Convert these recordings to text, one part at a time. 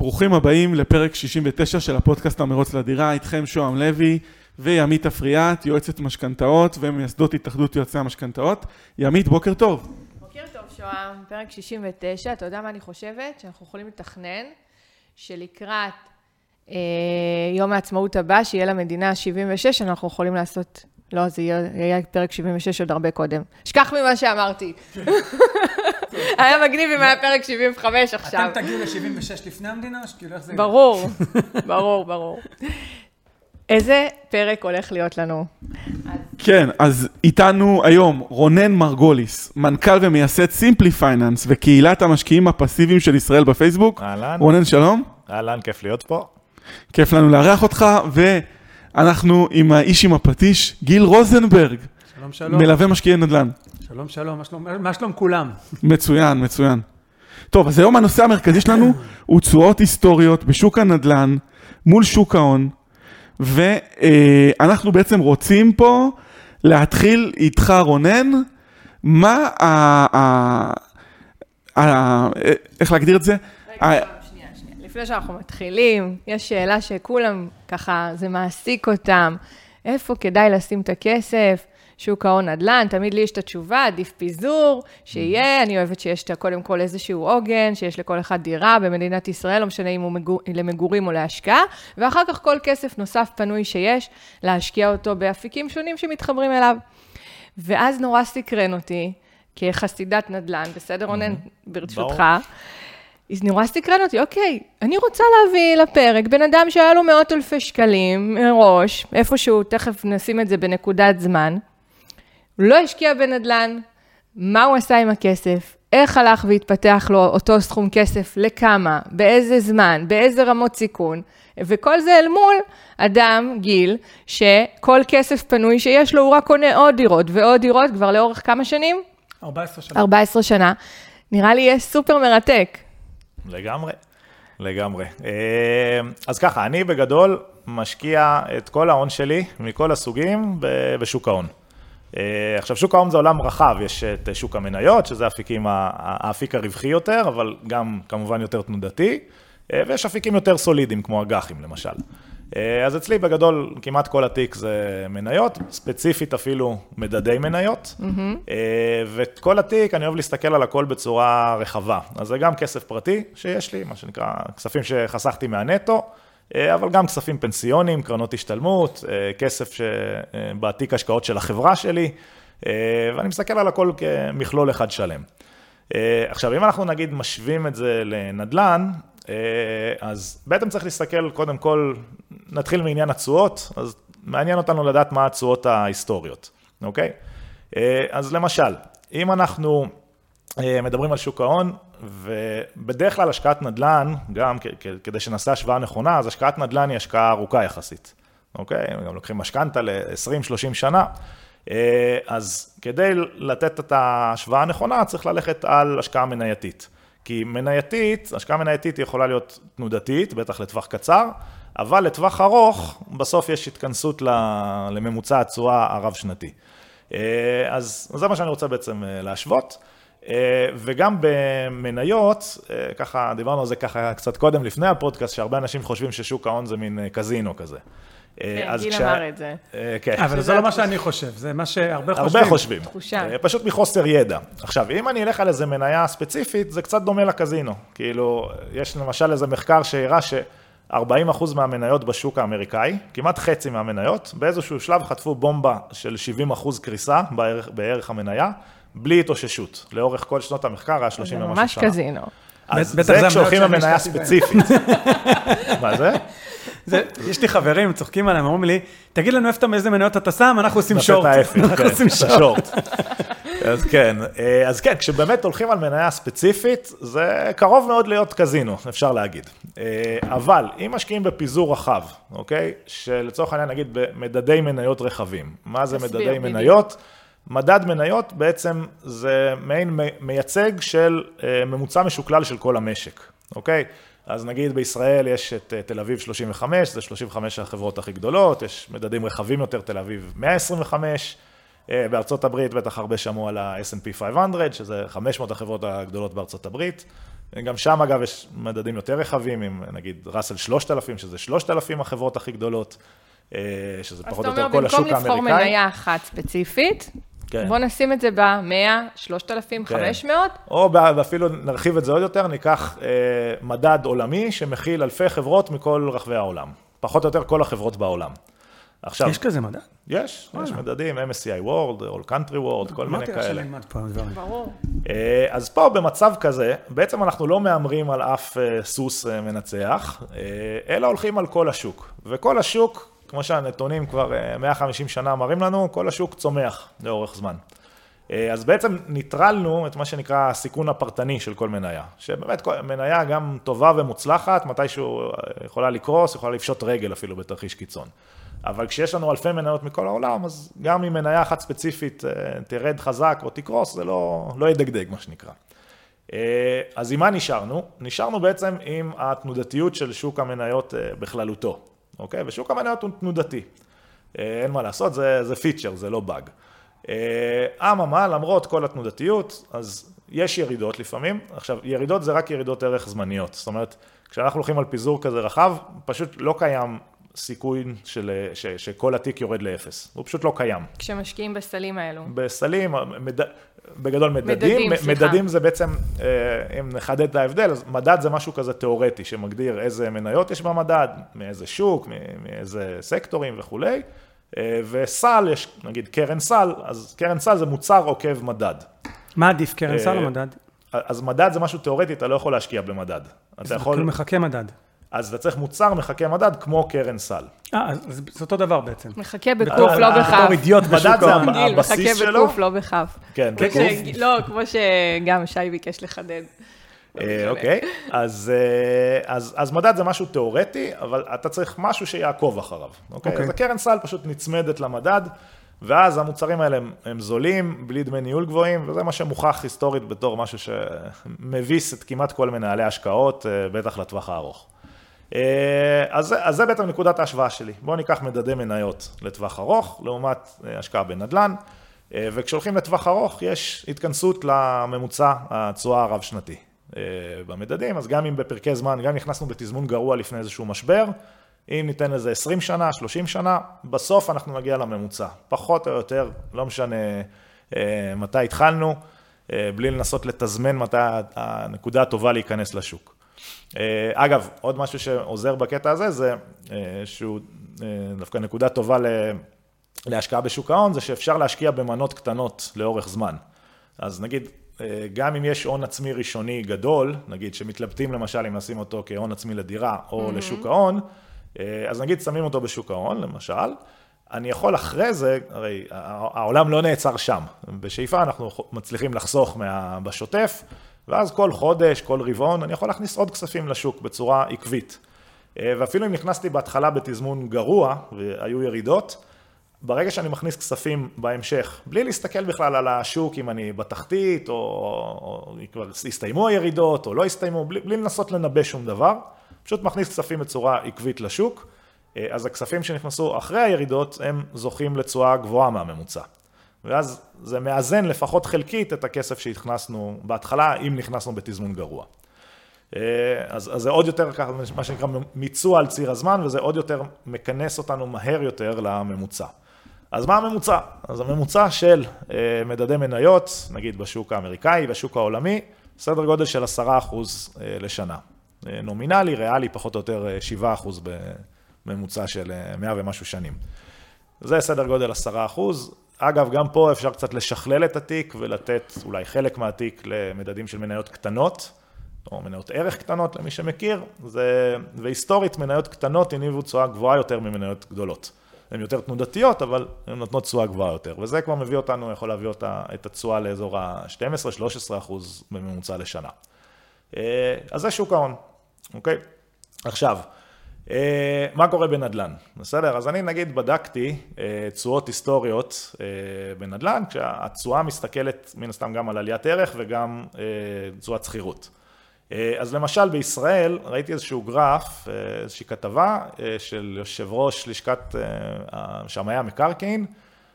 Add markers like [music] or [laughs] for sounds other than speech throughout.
ברוכים הבאים לפרק 69 של הפודקאסט המרוץ לדירה, איתכם שוהם לוי וימית אפריאט, יועצת משכנתאות ומייסדות התאחדות יועצי המשכנתאות. ימית, בוקר טוב. בוקר טוב שוהם, פרק 69, אתה יודע מה אני חושבת? שאנחנו יכולים לתכנן שלקראת אה, יום העצמאות הבא, שיהיה למדינה 76, אנחנו יכולים לעשות לא, זה יהיה, יהיה פרק 76 עוד הרבה קודם. שכח ממה שאמרתי. היה מגניב אם היה פרק 75 עכשיו. אתם תגיעו ל-76 לפני המדינה? שכאילו איך זה... ברור, ברור, ברור. איזה פרק הולך להיות לנו? כן, אז איתנו היום רונן מרגוליס, מנכ"ל ומייסד סימפלי פייננס וקהילת המשקיעים הפסיביים של ישראל בפייסבוק. אהלן. רונן, שלום. אהלן, כיף להיות פה. כיף לנו לארח אותך, ואנחנו עם האיש עם הפטיש, גיל רוזנברג, שלום, שלום. מלווה משקיעי נדל"ן. שלום, שלום. מה שלום- מה שלום כולם? מצוין, מצוין. טוב, אז היום הנושא המרכזי שלנו הוא תשואות היסטוריות בשוק הנדל"ן מול שוק ההון, ואנחנו בעצם רוצים פה להתחיל איתך, רונן, מה ה... ה... ה... איך להגדיר את זה? ה- רגע, שנייה, שנייה. לפני שאנחנו מתחילים, יש שאלה שכולם ככה, זה מעסיק אותם. איפה כדאי לשים את הכסף? שוק ההון נדל"ן, תמיד לי יש את התשובה, עדיף פיזור, שיהיה, אני אוהבת שיש את קודם כל איזשהו עוגן, שיש לכל אחד דירה במדינת ישראל, לא משנה אם הוא מגור, למגורים או להשקעה, ואחר כך כל כסף נוסף פנוי שיש, להשקיע אותו באפיקים שונים שמתחברים אליו. ואז נורא סקרן אותי, כחסידת נדל"ן, בסדר רונן, ברשותך. אז נורא סקרן אותי, אוקיי, אני רוצה להביא לפרק בן אדם שהיה לו מאות אלפי שקלים מראש, איפשהו, תכף נשים את זה בנקודת זמן, לא השקיע בנדל"ן, מה הוא עשה עם הכסף, איך הלך והתפתח לו אותו סכום כסף, לכמה, באיזה זמן, באיזה רמות סיכון, וכל זה אל מול אדם, גיל, שכל כסף פנוי שיש לו, הוא רק קונה עוד דירות ועוד דירות כבר לאורך כמה שנים? 14 שנה. 14 שנה. נראה לי יהיה סופר מרתק. לגמרי, לגמרי. אה, אז ככה, אני בגדול משקיע את כל ההון שלי, מכל הסוגים, בשוק ההון. אה, עכשיו, שוק ההון זה עולם רחב, יש את שוק המניות, שזה האפיקים, האפיק הרווחי יותר, אבל גם כמובן יותר תנודתי, אה, ויש אפיקים יותר סולידיים, כמו אג"חים למשל. אה, אז אצלי בגדול כמעט כל התיק זה מניות, ספציפית אפילו מדדי מניות, אה, ואת כל התיק אני אוהב להסתכל על הכל בצורה רחבה. אז זה גם כסף פרטי שיש לי, מה שנקרא כספים שחסכתי מהנטו, אבל גם כספים פנסיונים, קרנות השתלמות, אה, כסף שבתיק השקעות של החברה שלי, אה, ואני מסתכל על הכל כמכלול אחד שלם. אה, עכשיו, אם אנחנו נגיד משווים את זה לנדל"ן, אה, אז בעצם צריך להסתכל, קודם כל, נתחיל מעניין התשואות, אז מעניין אותנו לדעת מה התשואות ההיסטוריות, אוקיי? אה, אז למשל, אם אנחנו אה, מדברים על שוק ההון, ובדרך כלל השקעת נדל"ן, גם כדי שנעשה השוואה נכונה, אז השקעת נדל"ן היא השקעה ארוכה יחסית, אוקיי? גם לוקחים משכנתה ל-20-30 שנה. אה, אז כדי לתת את ההשוואה הנכונה, צריך ללכת על השקעה מנייתית. כי מנייתית, השקעה מנייתית יכולה להיות תנודתית, בטח לטווח קצר, אבל לטווח ארוך, בסוף יש התכנסות לממוצע התשואה הרב-שנתי. אה, אז זה מה שאני רוצה בעצם אה, להשוות. אה, וגם במניות, אה, ככה, דיברנו על זה ככה קצת קודם, לפני הפודקאסט, שהרבה אנשים חושבים ששוק ההון זה מין אה, קזינו כזה. כן, אז גיל כשה- אמר את זה. כן. אבל זה לא מה. שאני חושב, זה מה שהרבה חושבים. הרבה חושבים. תחושה. פשוט מחוסר ידע. עכשיו, אם אני אלך על איזה מניה ספציפית, זה קצת דומה לקזינו. כאילו, יש למשל איזה מחקר שהראה ש-40% מהמניות בשוק האמריקאי, כמעט חצי מהמניות, באיזשהו שלב חטפו בומבה של 70% קריסה בערך, בערך המניה, בלי התאוששות. לאורך כל שנות המחקר היה 30 זה ומשהו ממש שנה. קזינו. אז זה זה כשהולכים למניה. ספציפית. [laughs] מה זה? זה- יש לי חברים, צוחקים עליהם, אומרים לי, תגיד לנו איפה אתה, מאיזה מניות אתה שם, אנחנו עושים שורט. אנחנו כן, עושים שורט. אז כן, אה, אז כן, כשבאמת הולכים על מניה ספציפית, זה קרוב מאוד להיות קזינו, אפשר להגיד. אה, אבל אם משקיעים בפיזור רחב, אוקיי? שלצורך העניין נגיד במדדי מניות רחבים. מה זה מדדי. מניות? מדד מניות בעצם זה מעין מייצג של אה, ממוצע משוקלל של כל המשק, אוקיי? אז נגיד בישראל יש את אה, תל אביב 35, זה 35 החברות הכי גדולות, יש מדדים רחבים יותר, תל אביב 125, אה, בארצות הברית בטח הרבה שמעו על ה-S&P 500, שזה 500 החברות הגדולות בארצות הברית, גם שם אגב יש מדדים יותר רחבים, עם נגיד ראסל 3000, שזה 3,000 החברות הכי גדולות, שזה פחות או יותר כל השוק האמריקאי. אז אתה אומר, במקום לבחור מניה אחת ספציפית, כן. בוא נשים את זה ב-100, 3,500. כן. או אפילו נרחיב את זה עוד יותר, ניקח אה, מדד עולמי שמכיל אלפי חברות מכל רחבי העולם. פחות או יותר כל החברות בעולם. עכשיו... יש כזה מדד? יש, יש מדדים, MSCI World, All Country World, כל מיני כאלה. אמרתי לך שנלמד פה דברים. ברור. אה, אז פה במצב כזה, בעצם אנחנו לא מהמרים על אף אה, סוס אה, מנצח, אלא הולכים על כל השוק. וכל השוק, כמו שהנתונים כבר 150 שנה מראים לנו, כל השוק צומח לאורך זמן. אז בעצם ניטרלנו את מה שנקרא הסיכון הפרטני של כל מניה, שבאמת מניה גם טובה ומוצלחת, מתישהו יכולה לקרוס, יכולה לפשוט רגל אפילו בתרחיש קיצון. אבל כשיש לנו אלפי מניות מכל העולם, אז גם אם מניה אחת ספציפית אה, תרד חזק או תקרוס, זה לא, לא ידגדג, מה שנקרא. אה, אז עם מה נשארנו? נשארנו בעצם עם התנודתיות של שוק המניות אה, בכללותו, אוקיי? ושוק המניות הוא תנודתי. אין מה לעשות, זה, זה פיצ'ר, זה לא באג. אממה, למרות כל התנודתיות, אז יש ירידות לפעמים. עכשיו, ירידות זה רק ירידות ערך זמניות. זאת אומרת, כשאנחנו הולכים על פיזור כזה רחב, פשוט לא קיים סיכוי של, ש, שכל התיק יורד לאפס. הוא פשוט לא קיים. כשמשקיעים בסלים האלו. בסלים, מד... בגדול מדדים. מדדים, סליחה. מדדים זה בעצם, אה, אם נחדד את ההבדל, אז מדד זה משהו כזה תיאורטי, שמגדיר איזה מניות יש במדד, מאיזה שוק, מאיזה סקטורים וכולי. אה, וסל, יש נגיד קרן סל, אז קרן סל זה מוצר עוקב מדד. מה עדיף, קרן סל או אה, מדד? אז מדד זה משהו תיאורטי, אתה לא יכול להשקיע במדד. אתה יכול... כאילו מחכה מדד. אז אתה צריך מוצר מחכה מדד כמו קרן סל. אה, אז זה אותו דבר בעצם. מחכה בקוף, לא בכף. בתור אידיוט בשוק ההון. הבסיס שלו. מחכה בקוף, לא בכף. כן, בקוף. לא, כמו שגם שי ביקש לחדד. אה, אוקיי, אה, אז מדד זה משהו תיאורטי, אבל אתה צריך משהו שיעקוב אחריו. אוקיי? אוקיי. אז הקרן סל פשוט נצמדת למדד, ואז המוצרים האלה הם, הם זולים, בלי דמי ניהול גבוהים, וזה מה שמוכח היסטורית בתור משהו שמביס את כמעט כל מנהלי השקעות, אה, בטח לטווח הארוך. אה, אז, אז זה בעצם נקודת ההשוואה שלי. בואו ניקח מדדי מניות לטווח ארוך, לעומת אה, השקעה בנדל"ן, אה, וכשהולכים לטווח ארוך יש התכנסות לממוצע התשואה הרב-שנתי במדדים, אז גם אם בפרקי זמן, גם נכנסנו בתזמון גרוע לפני איזשהו משבר, אם ניתן לזה 20 שנה, 30 שנה, בסוף אנחנו נגיע לממוצע. פחות או יותר, לא משנה מתי התחלנו, בלי לנסות לתזמן מתי הנקודה הטובה להיכנס לשוק. אה, אגב, עוד משהו שעוזר בקטע הזה, זה אה, שהוא אה, דווקא נקודה טובה להשקעה בשוק ההון, זה שאפשר להשקיע במנות קטנות לאורך זמן. אז נגיד, גם אם יש הון עצמי ראשוני גדול, נגיד שמתלבטים למשל אם נשים אותו כהון עצמי לדירה או mm-hmm. לשוק ההון, אז נגיד שמים אותו בשוק ההון, למשל, אני יכול אחרי זה, הרי העולם לא נעצר שם, בשאיפה אנחנו מצליחים לחסוך מה, בשוטף, ואז כל חודש, כל רבעון, אני יכול להכניס עוד כספים לשוק בצורה עקבית. אה, ואפילו אם נכנסתי בהתחלה בתזמון גרוע, והיו ירידות, ברגע שאני מכניס כספים בהמשך, בלי להסתכל בכלל על השוק, אם אני בתחתית, או, או כבר הסתיימו הירידות, או לא הסתיימו, בלי, בלי לנסות לנבא שום דבר, פשוט מכניס כספים בצורה עקבית לשוק, אה, אז הכספים שנכנסו אחרי הירידות, הם זוכים לתשואה גבוהה מהממוצע. ואז זה מאזן לפחות חלקית את הכסף שהכנסנו בהתחלה, אם נכנסנו בתזמון גרוע. אה, אז, אז זה עוד יותר ככה, מה שנקרא מיצוע על ציר הזמן, וזה עוד יותר מכנס אותנו מהר יותר לממוצע. אז מה הממוצע? אז הממוצע של אה, מדדי מניות, נגיד בשוק האמריקאי, בשוק העולמי, סדר גודל של 10% אה, לשנה. נומינלי, ריאלי, פחות או יותר 7% בממוצע של 100 ומשהו שנים. זה סדר גודל 10%. אגב, גם פה אפשר קצת לשכלל את התיק ולתת אולי חלק מהתיק למדדים של מניות קטנות, או מניות ערך קטנות למי שמכיר, זה, והיסטורית מניות קטנות הניבו תשואה גבוהה יותר ממניות גדולות. הן יותר תנודתיות, אבל הן נותנות תשואה גבוהה יותר, וזה כבר מביא אותנו, יכול להביא אותה, את התשואה לאזור ה-12-13 אחוז בממוצע לשנה. אה, אז זה שוק ההון, אוקיי? עכשיו, מה קורה בנדל"ן, בסדר? אז אני נגיד בדקתי אה, תשואות היסטוריות אה, בנדל"ן, כשהתשואה מסתכלת מן הסתם גם על עליית ערך וגם תשואת שכירות. אז למשל בישראל ראיתי איזשהו גרף, איזושהי כתבה של יושב ראש לשכת שמאי המקרקעין,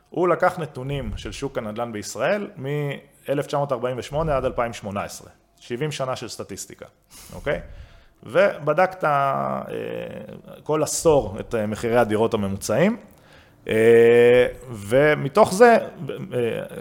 הוא לקח נתונים של שוק הנדל"ן בישראל מ-1948 עד 2018. 70 שנה של סטטיסטיקה, אוקיי? ובדקת אה, כל עשור את אה, מחירי הדירות הממוצעים, אה, ומתוך זה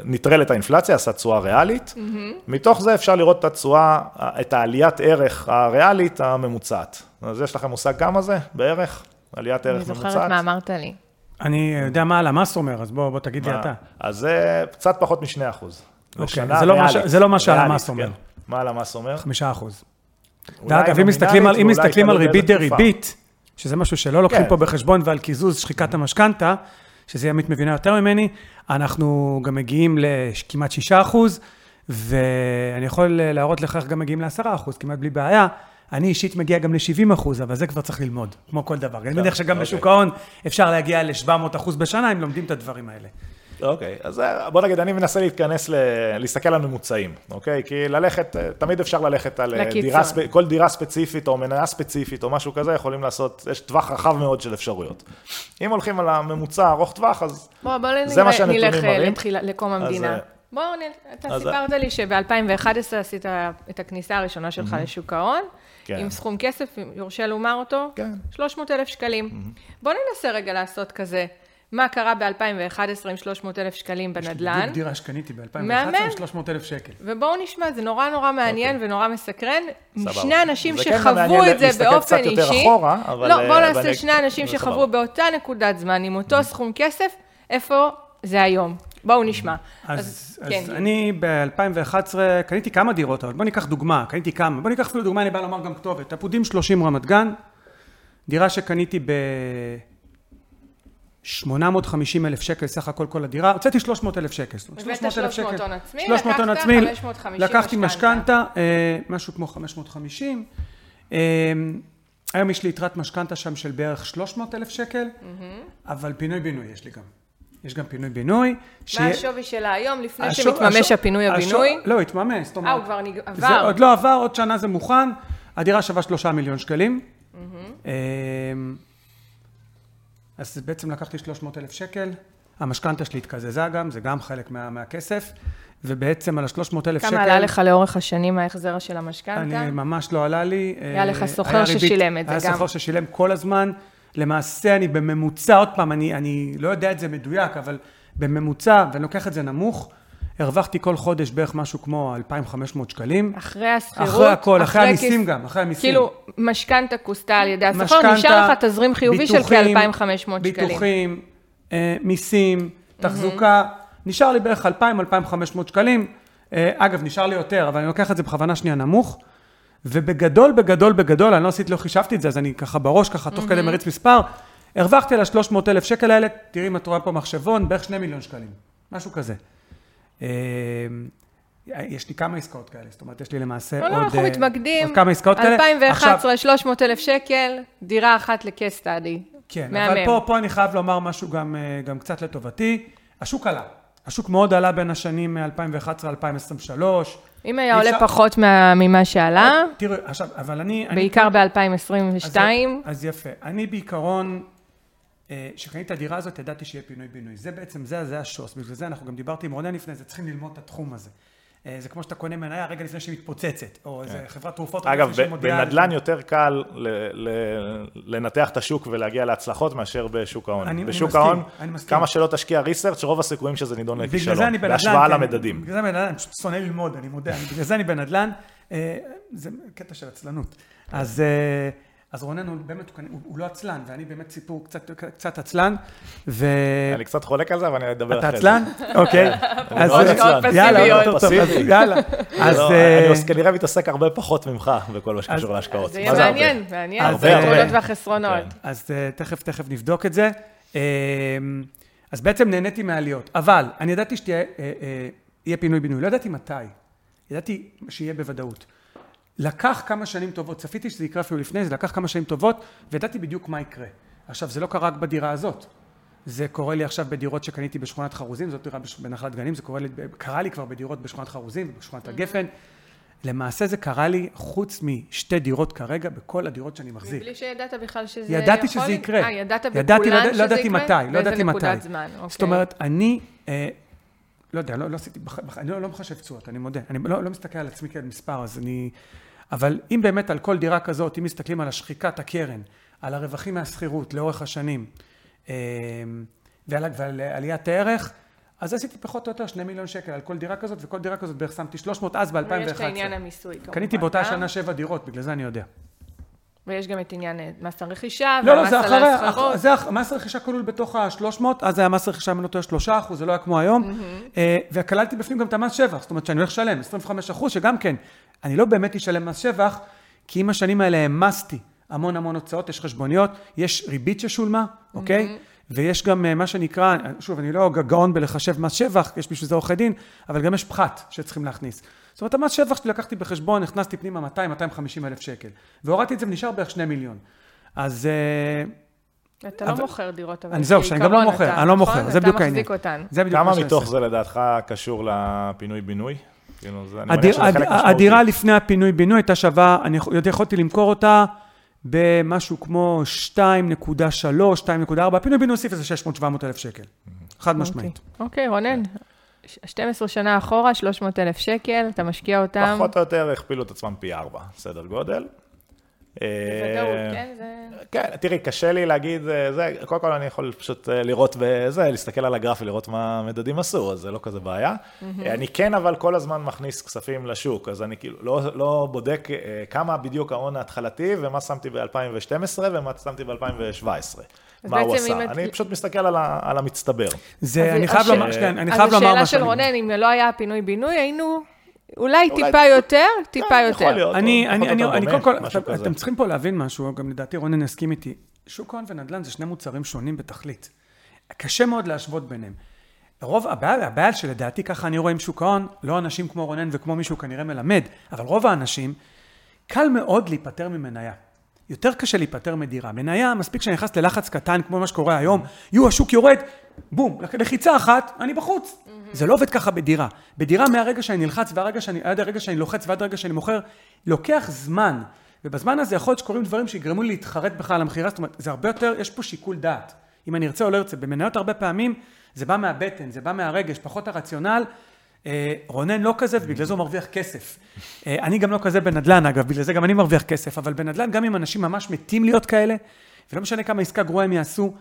נטרל את האינפלציה, עשה תשואה ריאלית, mm-hmm. מתוך זה אפשר לראות את התשואה, את העליית ערך הריאלית הממוצעת. אז יש לכם מושג כמה זה בערך? עליית ערך ממוצעת? אני זוכרת מה אמרת לי. אני יודע מה הלמ"ס אומר, אז בוא, בוא תגיד לי אתה. אז זה קצת פחות מ-2 אחוז. אוקיי, זה, לא זה לא מה שהלמ"ס אומר. כן. מה הלמ"ס אומר? 5 אחוז. ואגב, אם מסתכלים על, אם מסתכלים על ריבית דריבית, שזה משהו שלא לוקחים כן. פה בחשבון, ועל קיזוז שחיקת המשכנתה, שזה ימית מבינה יותר ממני, אנחנו גם מגיעים לכמעט 6 אחוז, ואני יכול להראות לך איך גם מגיעים ל-10 אחוז, כמעט בלי בעיה. אני אישית מגיע גם ל-70 אחוז, אבל זה כבר צריך ללמוד, כמו כל דבר. אני מניח שגם בשוק ההון אפשר להגיע ל-700 אחוז בשנה, אם לומדים את הדברים האלה. אוקיי, אז אה, בוא נגיד, אני מנסה להתכנס, ל... להסתכל על ממוצעים, אוקיי? כי ללכת, אה, תמיד אפשר ללכת על אה, דירה, כל דירה ספציפית או מניה ספציפית או משהו כזה, יכולים לעשות, יש טווח רחב מאוד של אפשרויות. אם הולכים על הממוצע ארוך טווח, אז בוא, בוא זה מה שהנתונים מראים. נלך לקום המדינה. אז, בואו, אתה אז... סיפרת לי שב-2011 עשית את הכניסה הראשונה שלך mm-hmm. לשוק ההון, כן. עם סכום כסף, יורשה לומר אותו, כן. 300 אלף שקלים. Mm-hmm. בוא ננסה רגע לעשות כזה. מה קרה ב-2011 עם 300 אלף שקלים בנדל"ן. יש בדיוק דירה שקניתי ב-2011 עם 300 אלף שקל. ובואו נשמע, זה נורא נורא מעניין okay. אוקיי. ונורא מסקרן. סבבה. שני אנשים שחוו כן את זה באופן אישי. קצת יותר אחורה, אבל... לא, בואו נעשה אני... שני אנשים שחוו באותה נקודת זמן, עם אותו סכום כסף, איפה זה היום. בואו נשמע. אז, אז, אז כן. אני ב-2011 קניתי כמה דירות, אבל בואו ניקח דוגמה, קניתי כמה. בואו ניקח אפילו דוגמה, אני בא לומר גם כתובת. עפודים 30 רמת גן, דירה שקניתי ב... 850 אלף שקל סך הכל כל הדירה, הוצאתי 300 אלף שקל. הבאת 300 הון עצמי, 300 הון עצמי, 550 לקחתי משכנתה, אה, משהו כמו 550. אה, היום יש לי יתרת משכנתה שם של בערך 300 אלף שקל, אבל פינוי-בינוי יש לי גם. יש גם פינוי-בינוי. מה השווי שלה היום, לפני שמתממש הפינוי-הבינוי? לא, התממש, זאת אומרת. אה, הוא כבר עבר. עוד לא עבר, עוד שנה זה מוכן. הדירה שווה 3 מיליון שקלים. אז בעצם לקחתי 300 אלף שקל, המשכנתה שלי התקזזה גם, זה גם חלק מה, מהכסף, ובעצם על ה-300 אלף שקל... כמה עלה לך לאורך השנים ההחזר של המשכנתה? אני, ממש לא עלה לי. היה לך סוחר ששילם את זה היה גם. היה סוחר ששילם כל הזמן. למעשה אני בממוצע, עוד פעם, אני, אני לא יודע את זה מדויק, אבל בממוצע, ואני לוקח את זה נמוך, הרווחתי כל חודש בערך משהו כמו 2,500 שקלים. אחרי השכירות? אחרי הכל, אחרי, אחרי המיסים כס... גם, אחרי המיסים. כאילו, משכנתה כוסתה על ידי השכר, נשאר לך תזרים חיובי ביטוחים, של כ-2,500 שקלים. ביטוחים, אה, מיסים, תחזוקה, mm-hmm. נשאר לי בערך 2,000-2,500 שקלים. אה, אגב, נשאר לי יותר, אבל אני לוקח את זה בכוונה שנייה נמוך. ובגדול, בגדול, בגדול, אני לא עשיתי, לא חישבתי את זה, אז אני ככה בראש, ככה תוך mm-hmm. כדי מריץ מספר, הרווחתי על ה-300 אלף שקל האלה, תראי אם את רואה פה מחשבון, בערך 2 מיליון שקלים, משהו כזה. אמ, יש לי כמה עסקאות כאלה, זאת אומרת, יש לי למעשה לא, עוד, לא, אנחנו uh, מתמקדים. עוד כמה עסקאות כאלה. 2011, 300 אלף שקל, דירה אחת לקס סטאדי. כן, מהמם. אבל פה, פה אני חייב לומר משהו גם, אה, גם קצת לטובתי. השוק עלה. השוק מאוד עלה בין השנים מ-2011 ל-2023. אם היה עולה אפשר... פחות מה, ממה שעלה, תראו, עכשיו, אבל אני... בעיקר ב-2022. אז, אז יפה. אני בעיקרון, כשקניתי אה, את הדירה הזאת, ידעתי שיהיה פינוי-בינוי. זה בעצם, זה, זה השוס. בגלל זה אנחנו גם דיברתי עם רונן לפני זה, צריכים ללמוד את התחום הזה. אה, זה כמו שאתה קונה מניה רגע לפני שהיא מתפוצצת, או איזה כן. חברת תרופות. אגב, בנדל"ן יותר קל לנתח את השוק ולהגיע להצלחות מאשר בשוק ההון. בשוק ההון, כמה שלא תשקיע ריסרצ', רוב הסיכויים שזה נידון לכישלון, בהשוואה כן. למדדים. בגלל זה אני בנדל"ן, אני פשוט שונא ללמוד, אני מודה, בגלל זה אני בנדל"ן, אה, זה קטע של עצלנות. אז... אז רונן הוא באמת, הוא, הוא לא עצלן, ואני באמת סיפור קצת, קצת עצלן, ו... אני קצת חולק על זה, אבל אני אדבר אחרי זה. אתה עצלן? אוקיי. [laughs] אז יאללה, יותר טוב, אז יאללה. [laughs] אז... לא, אה, אני כנראה מתעסק הרבה פחות ממך בכל מה שקשור להשקעות. זה יהיה מעניין, מעניין, הרבה, היתרונות והחסרונות. כן. אז אה, תכף, תכף נבדוק את זה. אה, אז בעצם נהניתי מהעליות, אבל אני ידעתי שיהיה פינוי-בינוי, לא ידעתי מתי, ידעתי שיהיה בוודאות. לקח כמה שנים טובות, צפיתי שזה יקרה אפילו לפני, זה לקח כמה שנים טובות, וידעתי בדיוק מה יקרה. עכשיו, זה לא קרה רק בדירה הזאת. זה קורה לי עכשיו בדירות שקניתי בשכונת חרוזים, זאת דירה בנחלת גנים, זה קורה לי, קרה לי כבר בדירות בשכונת חרוזים ובשכונת הגפן. למעשה זה קרה לי חוץ משתי דירות כרגע, בכל הדירות שאני מחזיק. מבלי שידעת בכלל שזה ידעתי יכול... ידעתי שזה יקרה. אה, ידעת בכולן שזה יקרה? לא ידעתי מתי, לא ידעתי מתי. זמן, אוקיי. זאת אומרת, אני... אה, לא יודע, לא, לא עשיתי, אני לא, לא מחשב תשואות, אני מודה. אני לא, לא מסתכל על עצמי כעל מספר, אז אני... אבל אם באמת על כל דירה כזאת, אם מסתכלים על השחיקת הקרן, על הרווחים מהשכירות לאורך השנים, אה, ועל, ועל עליית הערך, אז עשיתי פחות או יותר שני מיליון שקל על כל דירה כזאת, וכל דירה כזאת בערך שמתי 300 אז ב-2011. ויש את העניין המיסוי, כמובן. קניתי באותה גם, שנה שבע דירות, בגלל זה אני יודע. ויש גם את עניין אה, מס הרכישה, לא, לא, והמס זה על אחרי, הסחרות. זה אח- מס רכישה כלול בתוך ה-300, אז היה מס רכישה מנותו 3 אחוז, זה לא היה כמו היום, אה, וכללתי בפנים גם את המס שבח, זאת אומרת שאני הולך לשלם 25 אחוז, שגם כן, אני לא באמת אשלם מס שבח, כי עם השנים האלה העמסתי המון המון הוצאות, יש חשבוניות, יש ריבית ששולמה, אוקיי? ויש גם אה, מה שנקרא, שוב, אני לא גאון בלחשב מס שבח, יש בשביל זה עורכי דין, אבל גם יש פחת שצריכים להכניס. זאת אומרת, המס שבח שלי לקחתי בחשבון, הכנסתי פנימה 200-250 אלף שקל, והורדתי את זה ונשאר בערך 2 מיליון. אז אה, אתה לא אבל- מוכר דירות, אבל אני זהו, שאני גם לא מוכר, אתה- אני לא נכון? מוכר, זה בדיוק אתה העניין. מחזיק אותן. כמה מתוך. זה לדעתך קשור לפינוי-בינוי? כאילו, זה- אני מניח הדיר, שזה חלק משמעותי. הדירה לפני הפינוי-בינוי הייתה שווה, אני יכולתי למכור אותה במשהו כמו 2.3, 2.4, הפינוי-בינוי הוסיף איזה 600-700 אלף שקל. חד משמעית. אוקיי, רונן, ש- 12 שנה אחורה, 300 אלף שקל, אתה משקיע אותם. פחות או יותר הכפילו את עצמם פי ארבע, סדר גודל. בוודאות, אה, כן? זה... כן, תראי, קשה לי להגיד, אה, זה, קודם כל אני יכול פשוט אה, לראות בזה, להסתכל על הגרף ולראות מה המדדים עשו, אז זה לא כזה בעיה. אני כן אבל כל הזמן מכניס כספים לשוק, אז אני כאילו לא, לא בודק כמה בדיוק ההון ההתחלתי ומה שמתי ב-2012 ומה שמתי ב-2017. אז מה הוא עשה. את- אני פשוט מסתכל על, ה, על המצטבר. זה, אז אני חייב לומר, שנייה, אני אז חייב לומר השאלה משהו. של אני- רונן, אם לא היה פינוי-בינוי, היינו אולי טיפה יותר, טיפה כן, יותר. יכול להיות. אני, קודם כל, אתם, צריכים פה להבין משהו, גם לדעתי רונן יסכים איתי. שוק ההון ונדל"ן זה שני מוצרים שונים בתכלית. קשה מאוד להשוות ביניהם. רוב, הבעיה, הבעיה שלדעתי ככה אני רואה עם שוק ההון, לא אנשים כמו רונן וכמו מישהו כנראה מלמד, אבל רוב האנשים, קל מאוד להיפטר ממניה. יותר קשה להיפטר מדירה. מניה, מספיק שאני נכנס ללחץ קטן, כמו מה שקורה היום, יו, השוק יורד, בום, לחיצה אחת, אני בחוץ. זה לא עובד ככה בדירה. בדירה מהרגע שאני נלחץ והרגע שאני, עד הרגע שאני לוחץ ועד הרגע שאני מוכר, לוקח זמן. ובזמן הזה יכול להיות שקורים דברים שיגרמו לי להתחרט בכלל על המכירה, זאת אומרת, זה הרבה יותר, יש פה שיקול דעת. אם אני ארצה או לא ארצה. במניות הרבה פעמים זה בא מהבטן, זה בא מהרגש, פחות הרציונל. אה, רונן לא כזה, ובגלל זה הוא מרוויח כסף. אה, אני גם לא כזה בנדל"ן, אגב, בגלל זה גם אני מרוויח כסף, אבל בנדל"ן, גם אם אנשים ממש מתים להיות כאלה, ולא משנה כמה עסקה גרועה הם יעשו,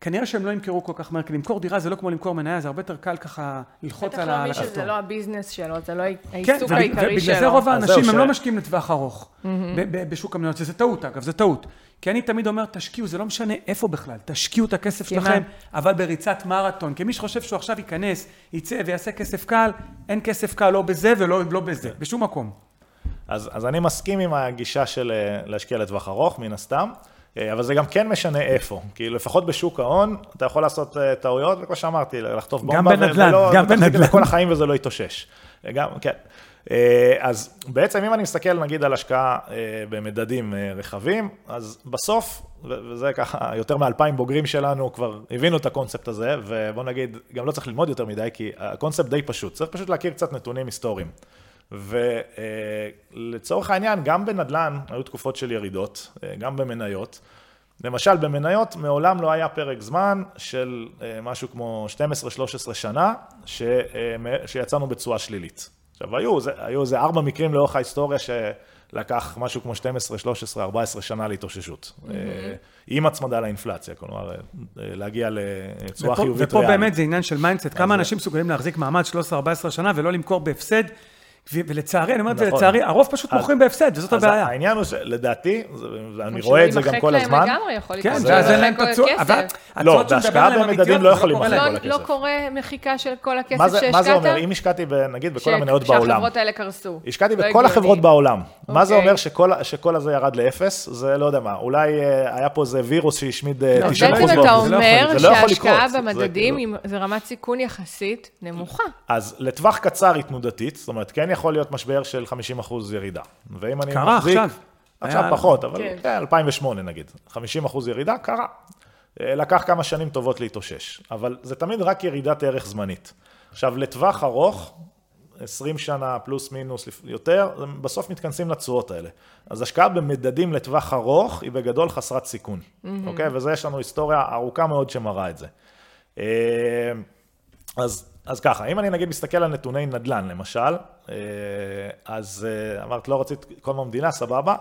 כנראה שהם לא ימכרו כל כך מהר, כי למכור דירה זה לא כמו למכור מניה, זה הרבה יותר קל ככה ללחוץ בטח על לא ה- על מי הכפתור. שזה לא הביזנס שלו, זה לא כן, העיסוק העיקרי שלו. ובגלל זה רוב האנשים הם לא משקיעים לטווח ארוך בשוק המניות, שזה טעות אגב, זה טעות. כי אני תמיד אומר, תשקיעו, זה לא משנה איפה בכלל, תשקיעו את הכסף? שלכם, אבל בריצת מרתון. כי מי שחושב שהוא עכשיו ייכנס, יצא ויעשה כסף קל, אין כסף קל לא בזה ולא לא בזה, בשום מקום. אז, אז אני מסכים עם הגישה של אה, להשקיע לטווח ארוך, מן הסתם, אבל זה גם כן משנה איפה. כי לפחות בשוק ההון, אתה יכול לעשות אה, טעויות, וכמו שאמרתי, לחטוף גם בומבה, ו- בנדל"ן, גם בנדל"ן. כל החיים וזה לא יתאושש. אה, גם, כן. אה, אז בעצם אם אני מסתכל נגיד על השקעה אה, במדדים אה, רחבים, אז בסוף, וזה ככה, יותר מאלפיים בוגרים שלנו כבר הבינו את הקונספט הזה, ובוא נגיד, גם לא צריך ללמוד יותר מדי, כי הקונספט די פשוט, צריך פשוט להכיר קצת נתונים היסטוריים. ולצורך העניין, גם בנדל"ן היו תקופות של ירידות, אה, גם במניות. למשל, במניות מעולם לא היה פרק זמן של אה, משהו כמו 12-13 שנה, ש, אה, שיצאנו בצורה שלילית. עכשיו, היו, זה, היו איזה ארבע מקרים לאורך ההיסטוריה שלקח משהו כמו 12, 13, 14 שנה להתאוששות. אה, עם הצמדה לאינפלציה, כלומר, להגיע לצורה ופה- חיובית ופה ריאלית. באמת זה עניין של מיינדסט, כמה אז- אנשים מסוגלים להחזיק מעמד 13-14 שנה ולא למכור בהפסד, ולצערי, אני אומר את זה נכון. לצערי, הרוב פשוט מוכרים בהפסד, וזאת הבעיה. העניין הוא שלדעתי, שלא רואה את זה גם כל הזמן. כן, לקרות זה אז אין להם הכסף. אבל לא, התשואות שהוא מדבר בהשקעה עליהן אמיתיות, לא יכולים. להם. לא, כל לא הכסף. קורה מחיקה של כל הכסף שהשקעת? מה זה אומר? אם השקעתי, נגיד, בכל המניות בעולם, שהחברות האלה קרסו. השקעתי לא בכל. החברות בעולם. מה זה אוקיי. אומר שכל, הזה ירד לאפס? זה לא יודע מה. אולי אה, היה פה איזה וירוס שהשמיד אה, לא, אז 90 בעצם אחוז אתה זה לא באופן. יכול- אומר לא שההשקעה זה- במדדים היא- זה רמת סיכון יחסית נמוכה. אז לטווח קצר היא תנודתית, זאת אומרת, כן יכול להיות משבר של 50 אחוז ירידה. ואם אני קרה מחזיק... עכשיו. עכשיו היה- פחות, אבל כן. כן, 2008 נגיד, 50 אחוז ירידה, קרה. אה, לקח כמה שנים טובות להתאושש, אבל זה תמיד רק ירידת ערך זמנית. עכשיו, לטווח ארוך, 20 שנה פלוס מינוס יותר, בסוף מתכנסים לתשואות האלה. אז השקעה במדדים לטווח ארוך היא בגדול חסרת סיכון, אוקיי? וזה יש לנו היסטוריה ארוכה מאוד שמראה את זה. אה, אז אז ככה, אם אני נגיד מסתכל על נתוני נדל"ן, למשל, אז אה, אמרת, לא רצית כל הזמן מדינה, סבבה.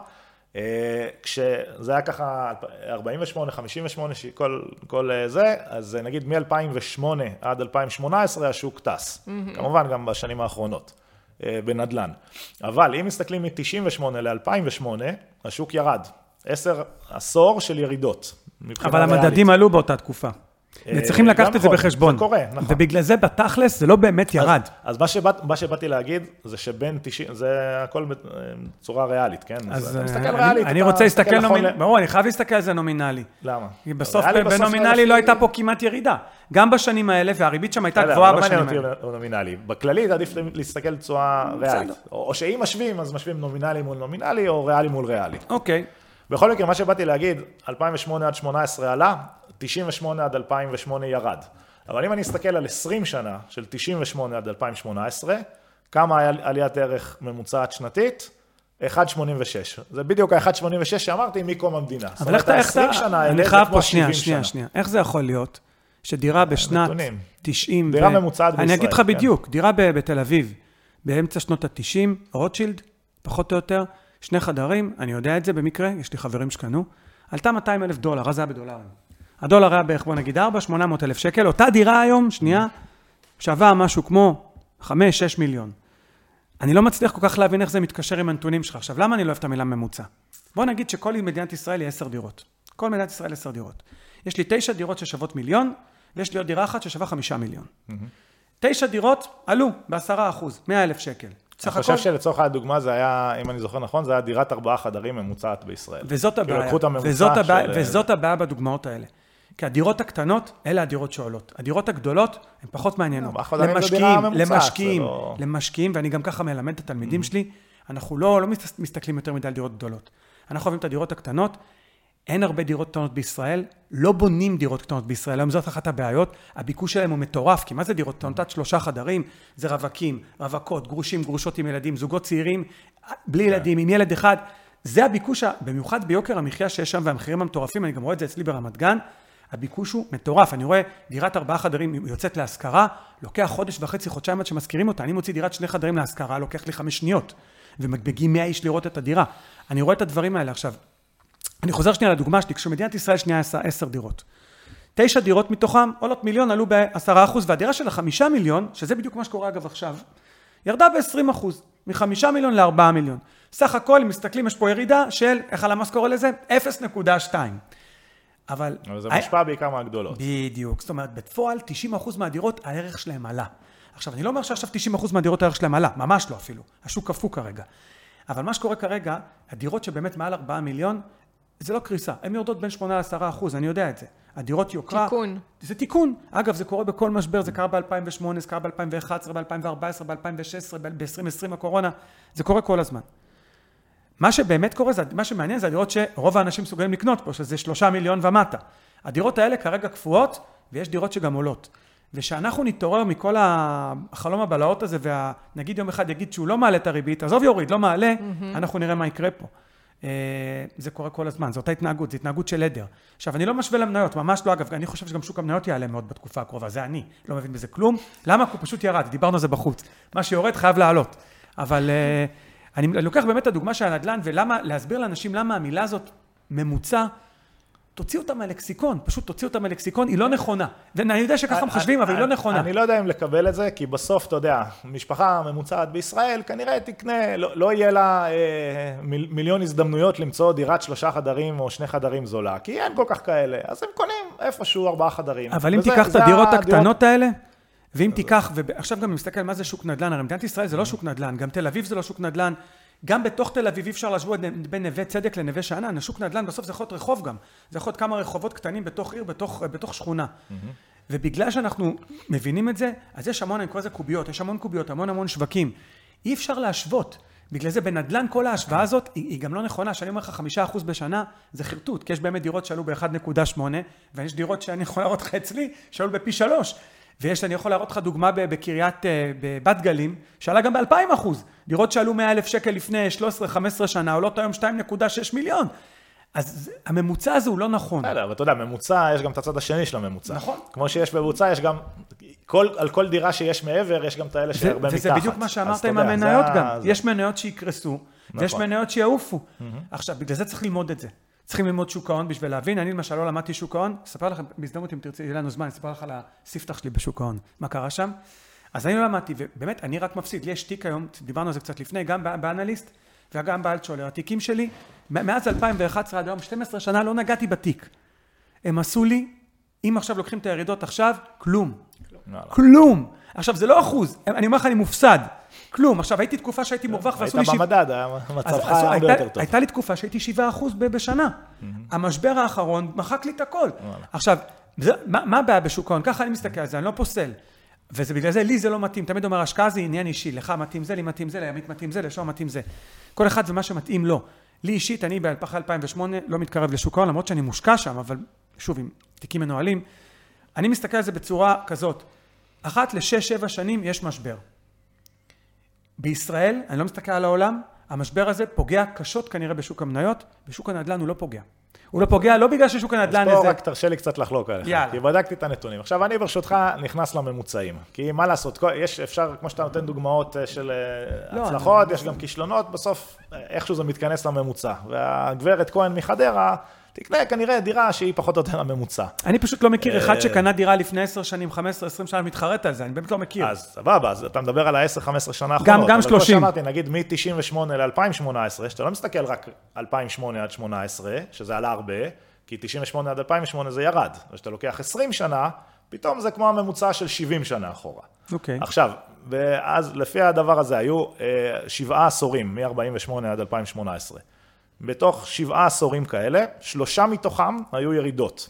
אה, כשזה היה ככה 48, 58, כל, כל זה, אז נגיד מ-2008 עד 2018 השוק טס. Mm-hmm. כמובן גם בשנים האחרונות, בנדל"ן. אבל אם מסתכלים מ-98 ל-2008, השוק ירד. עשר, עשור של ירידות. אבל המדדים עלו באותה תקופה. צריכים לקחת את זה נכון, בחשבון. זה קורה, נכון. ובגלל זה בתכלס זה לא באמת ירד. אז, אז מה, שבאת, מה שבאתי להגיד זה שבין 90, זה הכל בצורה ריאלית, כן? אז אתה מסתכל אני, ריאלית, אני רוצה להסתכל נכון נומינלי, ל- ברור, אני חייב להסתכל על זה נומינלי. למה? כי בסוף בנומינלי לא הייתה פה כמעט ירידה. גם בשנים האלה, והריבית שם הייתה גבוהה לא בשנים מעניין האלה. אותי נומינלי. בכללי עדיף להסתכל בצורה ריאלית. או שאם משווים, אז משווים נומינלי מול נומינלי, או ריאלי מול ריאלי. אוקיי. בכל מקרה, מה שבאתי להגיד, 2008 עד 2018 עלה, 98 עד 2008 ירד. אבל אם אני אסתכל על 20 שנה, של 98 עד 2018, כמה היה עליית ערך ממוצעת שנתית? 1.86. זה בדיוק ה-1.86 שאמרתי מקום המדינה. אבל איך אתה, איך ה-20 אתה, שנה אני חייב פה שנייה, 70 שנייה. שנייה. איך זה יכול להיות שדירה בשנת נתונים. 90... דירה ו- ממוצעת אני בישראל, אגיד לך כן. בדיוק, דירה ב- בתל אביב, באמצע שנות ה-90, רוטשילד, פחות או יותר, שני חדרים, אני יודע את זה במקרה, יש לי חברים שקנו, עלתה 200 אלף דולר, אז זה היה בדולרים. הדולר היה בערך, בוא נגיד 4, 800 אלף שקל, אותה דירה היום, שנייה, שווה משהו כמו 5-6 מיליון. אני לא מצליח כל כך להבין איך זה מתקשר עם הנתונים שלך. עכשיו, למה אני לא אוהב את המילה ממוצע? בוא נגיד שכל מדינת ישראל היא 10 דירות. כל מדינת ישראל 10 דירות. יש לי 9 דירות ששוות מיליון, ויש לי עוד דירה אחת ששווה 5 מיליון. 9 דירות עלו ב-10 אחוז, 100 אלף שקל. אני חושב הכל, שלצורך הדוגמה זה היה, אם אני זוכר נכון, זה היה דירת ארבעה חדרים ממוצעת בישראל. וזאת כאילו, הבעיה. לקחו את הממוצע וזאת הבעיה, של- וזאת הבעיה בדוגמאות האלה. כי הדירות הקטנות, אלה הדירות שעולות. הדירות הגדולות, הן פחות מעניינות. למשקיעים, למשקיעים, לא- למשקיעים, ואני גם ככה מלמד את התלמידים שלי, אנחנו לא, לא מסת- מסתכלים יותר מדי על דירות גדולות. אנחנו אוהבים את הדירות הקטנות, אין הרבה דירות קטנות בישראל, לא בונים דירות קטנות בישראל, היום זאת אחת הבעיות, הביקוש שלהם הוא מטורף, כי מה זה דירות קטנות? עד שלושה חדרים, זה רווקים, רווקות, גרושים, גרושות עם ילדים, זוגות צעירים, בלי ילדים, עם ילד אחד, זה הביקוש, במיוחד ביוקר המחיה שיש שם והמחירים המטורפים, אני גם רואה את זה אצלי ברמת גן, הביקוש הוא מטורף, אני רואה דירת ארבעה חדרים יוצאת להשכרה, לוקח חודש וחצי, חודשיים עד שמשכירים אותה, אני מוציא דירת שני חדרים להשכרה, לוקח לי חמש שניות, ומגיעים 100 איש לראות את הדירה. אני רואה את הדברים האלה עכשיו. אני חוזר שנייה לדוגמה שלי, כשמדינת ישראל שנייה עשר דירות. תשע דירות מתוכם עולות מיליון, עלו בעשרה אחוז, והדירה של החמישה מיליון, שזה בדיוק מה שקורה אגב עכשיו, ירדה ב-20 אחוז, מחמישה מיליון לארבעה מיליון. סך הכל, אם מסתכלים, יש פה ירידה של, איך הלמ"ס קורא לזה? 0.2. אבל... אבל זה מושפע בעיקר מהגדולות. בדיוק. זאת אומרת, בפועל 90% מהדירות, הערך שלהם עלה. עכשיו, אני לא אומר שעכשיו 90% מהדירות הערך שלהם עלה, ממש לא אפילו. השוק קפוא כרגע. אבל מה שקורה כרגע, הדירות שבאמת מעל 4 מיליון, זה לא קריסה. הן יורדות בין 8 ל-10 אחוז, אני יודע את זה. הדירות יוקרה... תיקון. זה תיקון. אגב, זה קורה בכל משבר, זה קרה ב-2008, זה קרה ב-2011, ב-2014, ב-2016, ב-2020 הקורונה, זה קורה כל הזמן. מה שבאמת קורה, זה, מה שמעניין זה הדירות שרוב האנשים מסוגלים לקנות פה, שזה שלושה מיליון ומטה. הדירות האלה כרגע קפואות, ויש דירות שגם עולות. ושאנחנו נתעורר מכל החלום הבלהות הזה, ונגיד יום אחד יגיד שהוא לא מעלה את הריבית, עזוב יוריד, לא מעלה, mm-hmm. אנחנו נראה מה יקרה פה. אה, זה קורה כל הזמן, זו אותה התנהגות, זו התנהגות של עדר. עכשיו, אני לא משווה למניות, ממש לא, אגב, אני חושב שגם שוק המניות יעלה מאוד בתקופה הקרובה, זה אני, לא מבין בזה כלום. למה? כי הוא פשוט ירד, דיברנו על זה בחוץ. מה שיורד חייב לעלות. אבל אה, אני לוקח באמת את הדוגמה של הנדל"ן, ולמה, להסביר לאנשים למה המילה הזאת ממוצע, תוציאו אותה מהלקסיקון, פשוט תוציאו אותה מהלקסיקון, היא לא נכונה. ואני יודע שככה הם חושבים, אבל היא לא אני- נכונה. אני לא יודע אם לקבל את זה, כי בסוף, אתה יודע, משפחה ממוצעת בישראל, כנראה תקנה, לא, לא יהיה לה אה, מיל, מיליון הזדמנויות למצוא דירת שלושה חדרים או שני חדרים זולה, כי אין כל כך כאלה, אז הם קונים איפשהו ארבעה חדרים. אבל אם תיקח את הדירות הדירות- הקטנות האלה, ואם תיקח, ועכשיו גם נסתכל מה זה שוק נדל"ן, הרי מדינת ישראל זה לא שוק נדל"ן, גם תל אביב זה לא שוק נדל"ן, גם בתוך תל אביב אי אפשר להשוות בין נווה צדק לנווה שאנן, השוק נדל"ן בסוף זה יכול להיות רחוב גם, זה יכול להיות כמה רחובות קטנים בתוך עיר, בתוך, בתוך שכונה. ובגלל שאנחנו מבינים את זה, אז יש המון, אני קורא לזה קוביות, יש המון קוביות, המון המון שווקים. אי אפשר להשוות. בגלל זה בנדל"ן כל ההשוואה הזאת היא, היא גם לא נכונה, שאני אומר לך חמישה אחוז בשנה זה חרטוט, כי יש באמת דירות שעלו ב-1.8 ויש דירות שאני יכול להראות לך אצלי שעלו בפי שלוש ויש, אני יכול להראות לך דוגמה בקריית, אה, בבת גלים, שעלה גם ב-2,000 אחוז. דירות שעלו 100 אלף שקל לפני 13-15 שנה, עולות היום 2.6 מיליון. אז הממוצע הזה הוא לא נכון. בסדר, אבל אתה יודע, ממוצע, יש גם את הצד השני של הממוצע. נכון. כמו שיש ממוצע, יש גם, כל, על כל דירה שיש מעבר, יש גם את האלה שהרבה מתחת. וזה בדיוק מה שאמרת עם המניות גם. זה- יש מניות שיקרסו, ויש נכון. מניות שיעופו. עכשיו, בגלל זה צריך ללמוד את זה. צריכים ללמוד שוק ההון בשביל להבין. אני למשל לא למדתי שוק ההון, אספר לכם, בהזדמנות אם תרצי, יהיה לנו זמן, אספר לך על הספתח שלי בשוק ההון, מה קרה שם. אז אני לא למדתי, ובאמת, אני רק מפסיד. לי יש תיק היום, דיברנו על זה קצת לפני, גם בא- באנליסט וגם באלטשולר. התיקים שלי, מאז 2011 עד היום, 12 שנה, לא נגעתי בתיק. הם עשו לי, אם עכשיו לוקחים את הירידות עכשיו, כלום. וואלה. כלום. עכשיו, זה לא אחוז, אני אומר לך, אני מופסד. כלום. עכשיו, הייתי תקופה שהייתי מורווח ועשו לי... היית שבע- במדד, מצבך היה הרבה יותר טוב. הייתה לי תקופה שהייתי 7% ב- בשנה. המשבר האחרון מחק לי את הכל. עכשיו, זה- מה מה הבעיה בשוק ההון? ככה אני מסתכל על זה, אני לא פוסל. וזה בגלל זה, לי זה לא מתאים. תמיד אומר, השקעה זה עניין אישי. לך מתאים זה, לי מתאים זה, לימית מתאים זה, לשום מתאים זה. כל אחד ומה שמתאים לו. לי אישית, אני אחרי 2008 לא מתקרב לשוק ההון, למרות שאני מושקע שם, אבל שוב, עם תיקים מנוהלים. אני מסתכל על זה בצורה כזאת. אחת לשש-שבע שנים יש משבר. בישראל, אני לא מסתכל על העולם, המשבר הזה פוגע קשות כנראה בשוק המניות, בשוק הנדל"ן הוא לא פוגע. הוא לא פוגע לא בגלל ששוק הנדל"ן אז פה. רק תרשה לי קצת לחלוק עליך, יאללה. כי בדקתי את הנתונים. עכשיו, אני ברשותך נכנס לממוצעים, כי מה לעשות, יש, אפשר, כמו שאתה נותן דוגמאות אה, של אה, לא, הצלחות, יש גם כישלונות, בסוף אה, איכשהו זה מתכנס לממוצע. והגברת כהן מחדרה, תקנה כנראה דירה שהיא פחות או יותר הממוצע. אני פשוט לא מכיר אחד אה, שקנה דירה לפני 10 שנים, 15, 20 שנה, מתחרט על זה, אני באמת לא מכיר. אז סבבה, אז אתה מדבר על ה-10-15 שנה האחרונות. גם אבל 30. כמו שאמרתי, נגיד מ-98 ל-2018, שאתה לא מסתכל רק 2008 עד 18, שזה עלה הרבה, כי 98 עד 2008 זה ירד. וכשאתה לוקח 20 שנה, פתאום זה כמו הממוצע של 70 שנה אחורה. אוקיי. עכשיו, ואז לפי הדבר הזה היו אה, שבעה עשורים, מ-48 עד 2018. בתוך שבעה עשורים כאלה, שלושה מתוכם היו ירידות.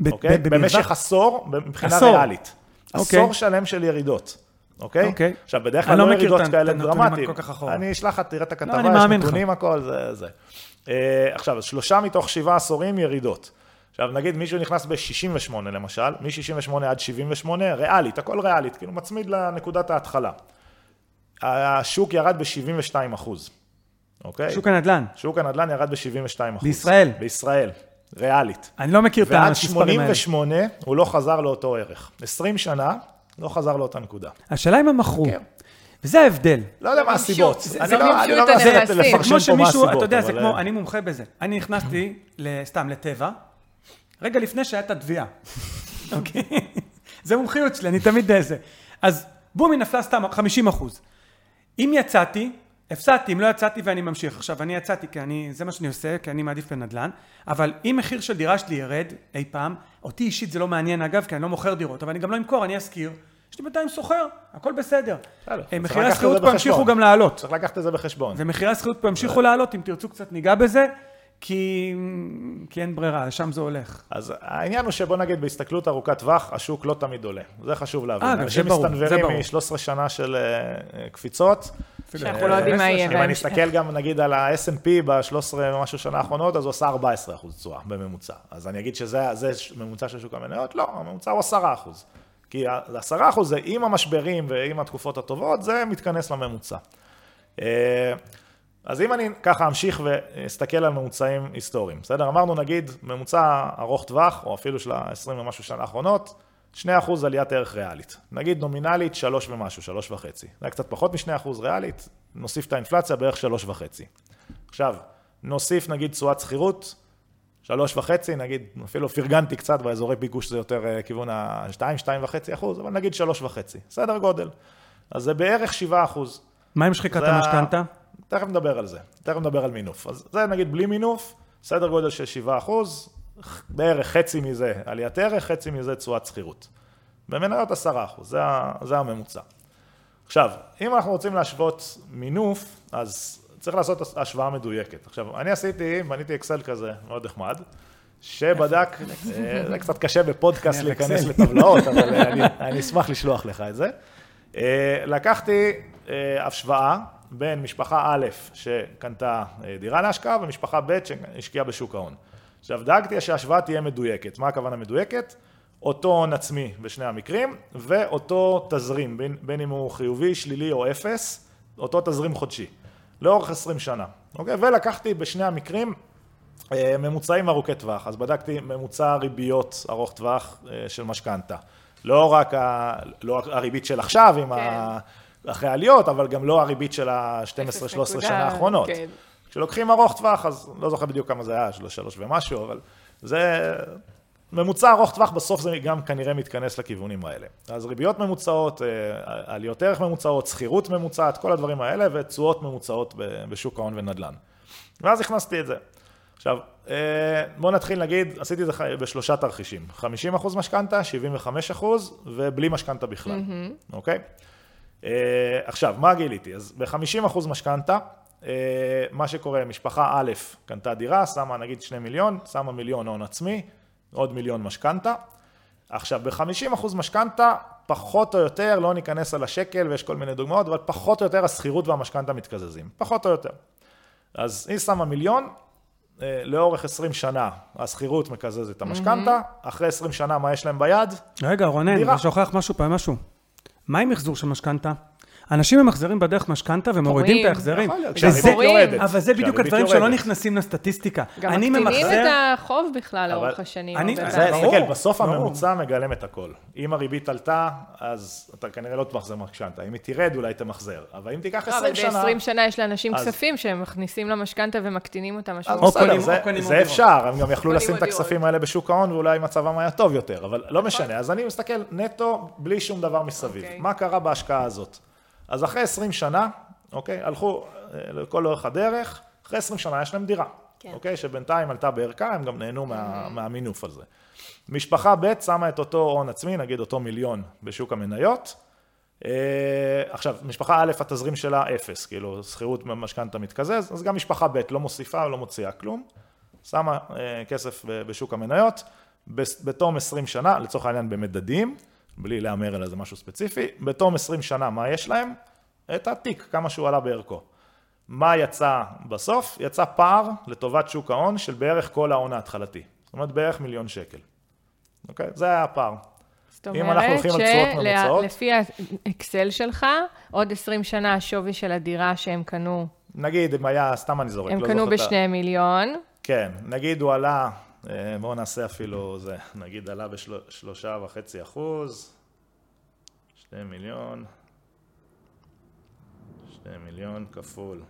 ב- אוקיי? ב- במשך עשור, מבחינה עשור. ריאלית. אוקיי. עשור שלם של ירידות. אוקיי? אוקיי. עכשיו, בדרך כלל לא לא מכיר ירידות הנ- כאלה דרמטיים. אני אשלח לך, תראה את הכתבה, אני יש. נתונים, הכל, זה זה. אה, עכשיו, שלושה מתוך שבעה עשורים ירידות. עכשיו, נגיד מישהו נכנס ב-68 למשל, מ-68 עד 78, ריאלית, הכל ריאלית, כאילו מצמיד לנקודת ההתחלה. השוק ירד ב-72 אחוז, אוקיי? שוק הנדל"ן. שוק הנדל"ן ירד ב-72 אחוז. בישראל? בישראל, ריאלית. אני לא מכיר את ועד המספרים האלה. 88 הוא לא חזר לאותו ערך. 20 שנה לא חזר לאותה נקודה. השאלה אם הם מכרו. כן. וזה ההבדל. לא יודע מה מימשו. הסיבות. זה- אני זה לא אני לא את מנסה לפרשן כמו פה מה שמישהו, הסיבות. אתה יודע, זה כמו, אה, אני מומחה בזה. אני נכנסתי, סתם, לטבע, רגע לפני שהייתה תביעה. [laughs] אוקיי? זה מומחיות שלי, אני תמיד זה. אז בום, היא נפלה סתם 50 אחוז. אם יצאתי, הפסדתי, אם לא יצאתי ואני ממשיך. עכשיו, אני יצאתי כי אני, זה מה שאני עושה, כי אני מעדיף בנדל"ן, אבל אם מחיר של דירה שלי ירד אי פעם, אותי אישית זה לא מעניין אגב, כי אני לא מוכר דירות, אבל אני גם לא אמכור, אני אשכיר. יש לי בינתיים סוחר, הכל בסדר. אה, מחירי השכירות פה בחשבון. גם לעלות. צריך לקחת את זה בחשבון. ומחירי השכירות פה ימשיכו לעלות, אם תרצו קצת ניגע בזה, כי, כי אין ברירה, לשם זה הולך. אז העניין הוא שבוא נגיד בהסתכלות ארוכת טווח, השוק לא תמיד עולה. זה חשוב להבין. אה, זה אנשים ברור, מסתנוורים ברור. מ-13 שנה של אה, קפיצות. שאנחנו לא יודעים מה יהיה אם אני. אסתכל גם נגיד על ה-S&P ב-13 ומשהו שנה האחרונות, אז הוא עשה 14 אחוז תשואה בממוצע. אז אני אגיד שזה זה ממוצע של שוק המניות? לא, הממוצע הוא 10 אחוז. כי ה-10 אחוז זה עם המשברים ועם התקופות הטובות, זה מתכנס לממוצע. אה, אז אם אני ככה אמשיך ואסתכל על ממוצעים היסטוריים, בסדר? אמרנו נגיד ממוצע ארוך טווח, או אפילו של ה-20 ומשהו שנה האחרונות, 2% עליית ערך ריאלית. נגיד נומינלית 3 ומשהו, 3 וחצי. זה היה קצת פחות מ-2% ריאלית, נוסיף את האינפלציה בערך 3 וחצי. עכשיו, נוסיף נגיד תשואת שכירות, 3 וחצי, נגיד, אפילו פרגנתי קצת באזורי ביקוש זה יותר אה, כיוון ה-2, 2 וחצי אחוז, אבל נגיד 3 וחצי, סדר גודל. אז זה בערך 7 אחוז. מה עם שחיקת המשכנתה? תכף נדבר על זה, תכף נדבר על מינוף. אז זה נגיד בלי מינוף, סדר גודל של 7 אחוז, בערך חצי מזה עליית ערך, חצי מזה תשואת שכירות. במניות 10 אחוז, זה, ה- זה הממוצע. עכשיו, אם אנחנו רוצים להשוות מינוף, אז צריך לעשות השוואה מדויקת. עכשיו, אני עשיתי, בניתי אקסל כזה, מאוד נחמד, שבדק, אה, זה קצת קשה בפודקאסט להיכנס. לטבלאות, אבל אה, אני, אני אשמח לשלוח לך את זה. אה, לקחתי אה, השוואה בין משפחה א' שקנתה דירה להשקעה ומשפחה ב' שהשקיעה בשוק ההון. עכשיו, דאגתי שההשוואה תהיה מדויקת. מה הכוונה מדויקת? אותו הון עצמי בשני המקרים, ואותו תזרים, בין, בין אם הוא חיובי, שלילי או אפס, אותו תזרים חודשי, לאורך 20 שנה. אוקיי? ולקחתי בשני המקרים אה, ממוצעים ארוכי טווח, אז בדקתי ממוצע ריביות ארוך טווח אה, של משכנתה. לא רק, ה, לא הריבית של עכשיו, עם כן. ה, אחרי העליות, אבל גם לא הריבית של ה-12-13 שנה האחרונות. כן. כשלוקחים ארוך טווח, אז לא זוכר בדיוק כמה זה היה, של שלוש ומשהו, אבל זה ממוצע ארוך טווח, בסוף זה גם כנראה מתכנס לכיוונים האלה. אז ריביות ממוצעות, אה, עליות ערך ממוצעות, שכירות ממוצעת, כל הדברים האלה, ותשואות ממוצעות בשוק ההון ונדל"ן. ואז הכנסתי את זה. עכשיו, אה, בואו נתחיל נגיד, עשיתי את זה בשלושה תרחישים. 50 אחוז משכנתה, 75 אחוז, ובלי משכנתה בכלל, אוקיי? אה, עכשיו, מה גיליתי? אז ב-50 אחוז משכנתה, מה שקורה, משפחה א' קנתה דירה, שמה נגיד 2 מיליון, שמה מיליון הון עצמי, עוד מיליון משכנתה. עכשיו, ב-50 אחוז משכנתה, פחות או יותר, לא ניכנס על השקל ויש כל מיני דוגמאות, אבל פחות או יותר השכירות והמשכנתה מתקזזים, פחות או יותר. אז היא שמה מיליון, אה, לאורך 20 שנה השכירות מקזזת את המשכנתה, אחרי 20 שנה מה יש להם ביד? רגע, רונן, דירה. אתה שוכח משהו פעם משהו. מה עם מחזור של משכנתה? אנשים ממחזרים בדרך משכנתה ומורידים את. ההחזרים. יכול להיות, כשהריבית. יורדת. אבל זה בדיוק הדברים שלא. נכנסים לסטטיסטיקה. גם אני מקטינים. את החוב בכלל אבל- לאורך השנים. תסתכל, בסוף. הממוצע מגלם את הכל. אם הריבית עלתה, אז אתה כנראה לא תמחזר משכנתה. אם היא תרד, אולי תמחזר. אבל אם תיקח לא, אבל 20 שנה... ב-20 שנה יש לאנשים כספים שהם מכניסים למשכנתה ומקטינים אותם אז משמעותית. זה, אפשר, הם גם יכלו לשים את הכספים. האלה בשוק ההון ואולי מצבם היה טוב יותר, אבל לא משנה. אז אני מסתכל נטו, בלי שום דבר מסביב. אוקיי. מה קרה בהשקעה הזאת? אז אחרי 20 שנה, אוקיי, הלכו אה, לכל אורך הדרך, אחרי 20 שנה יש להם דירה. כן. אוקיי, שבינתיים עלתה בערכה, הם גם נהנו מה, מהמינוף הזה. משפחה ב' שמה את אותו הון עצמי, נגיד אותו מיליון בשוק המניות. אה, עכשיו, משפחה א', התזרים שלה אפס, כאילו שכירות משכנתה מתקזז, אז גם משפחה ב' לא מוסיפה, לא מוציאה כלום, שמה אה, כסף בשוק המניות, בתום 20 שנה, לצורך העניין במדדים, בלי להמר על איזה משהו ספציפי, בתום 20 שנה, מה יש להם? את התיק, כמה שהוא עלה בערכו. מה יצא בסוף? יצא פער לטובת שוק ההון של בערך כל ההון ההתחלתי. זאת אומרת, בערך מיליון שקל. אוקיי? זה היה הפער. זאת אם אנחנו אומרת שלפי האקסל שלך, עוד 20 שנה השווי של הדירה שהם קנו, נגיד, אם היה, סתם אני זורק, הם לא קנו זוכר את ה- בשני מיליון, כן, נגיד הוא עלה, בואו נעשה אפילו זה, נגיד עלה בשלושה וחצי אחוז, שני מיליון, שני מיליון כפול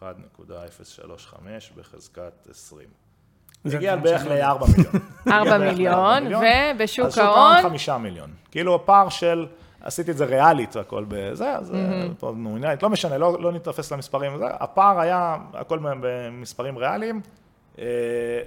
1.035 בחזקת 20. זה הגיע בערך שאני ל-4 מיליון. 4 [laughs] הגיע בערך מיליון, ל-4 ובשוק אז שוק ההון ההון, 5 מיליון. כאילו הפער של, עשיתי את זה ריאלית, הכל בזה, אז אה, פה נומינלית, לא משנה, לא לא נתפס למספרים, הפער היה, הכל במספרים ריאליים, אה,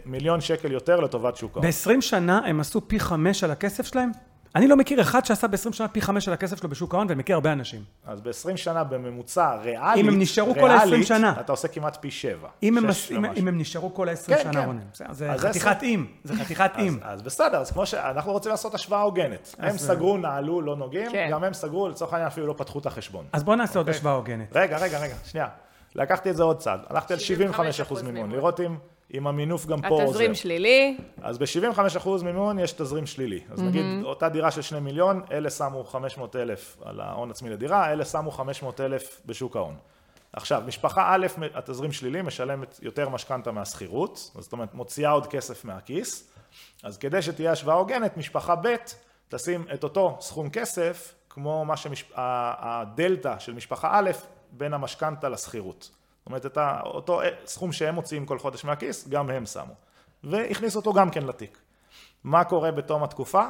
מיליון שקל יותר לטובת שוק ההון. ב-20 שנה הם עשו פי חמש על הכסף שלהם? אני לא מכיר אחד שעשה ב-20 שנה פי חמש על הכסף שלו בשוק ההון, ואני מכיר הרבה אנשים. אז ב-20 שנה בממוצע ריאלית, אם הם נשארו כל ה-20 ריאלית, שנה. אתה עושה כמעט פי 7. אם הם, אם, אם הם נשארו כל ה-20 כן, שנה, כן. רונן. זה אז זה חתיכת. אם, זה חתיכת אם. אז, אז בסדר, אז כמו שאנחנו רוצים לעשות השוואה הוגנת. הם אז- סגרו, נעלו, לא נוגעים, כן. גם הם סגרו, לצורך העניין אפילו לא פתחו את החשבון. אז בואו נעשה עוד אוקיי. השוואה הוגנת. רגע, רגע, רגע, שנייה. לקחתי את זה עוד צעד. הלכתי על 75 אחוז 75% מימון, מימון. לראות אם, אם המינוף גם פה עוזר. התזרים שלילי, אז ב-75 אחוז מימון יש תזרים שלילי. אז נגיד, אותה דירה של 2 מיליון, אלה שמו 500 אלף על ההון עצמי לדירה, אלה שמו 500 אלף בשוק ההון. עכשיו, משפחה א', התזרים שלילי, משלמת יותר משכנתה מהשכירות, זאת אומרת, מוציאה עוד כסף מהכיס. אז כדי שתהיה השוואה הוגנת, משפחה ב' תשים את אותו סכום כסף, כמו מה שהדלתא של משפחה א', בין המשכנתה לשכירות. אומרת, את אותו סכום שהם מוציאים כל חודש מהכיס, גם הם שמו. והכניסו אותו גם כן לתיק. מה קורה בתום התקופה?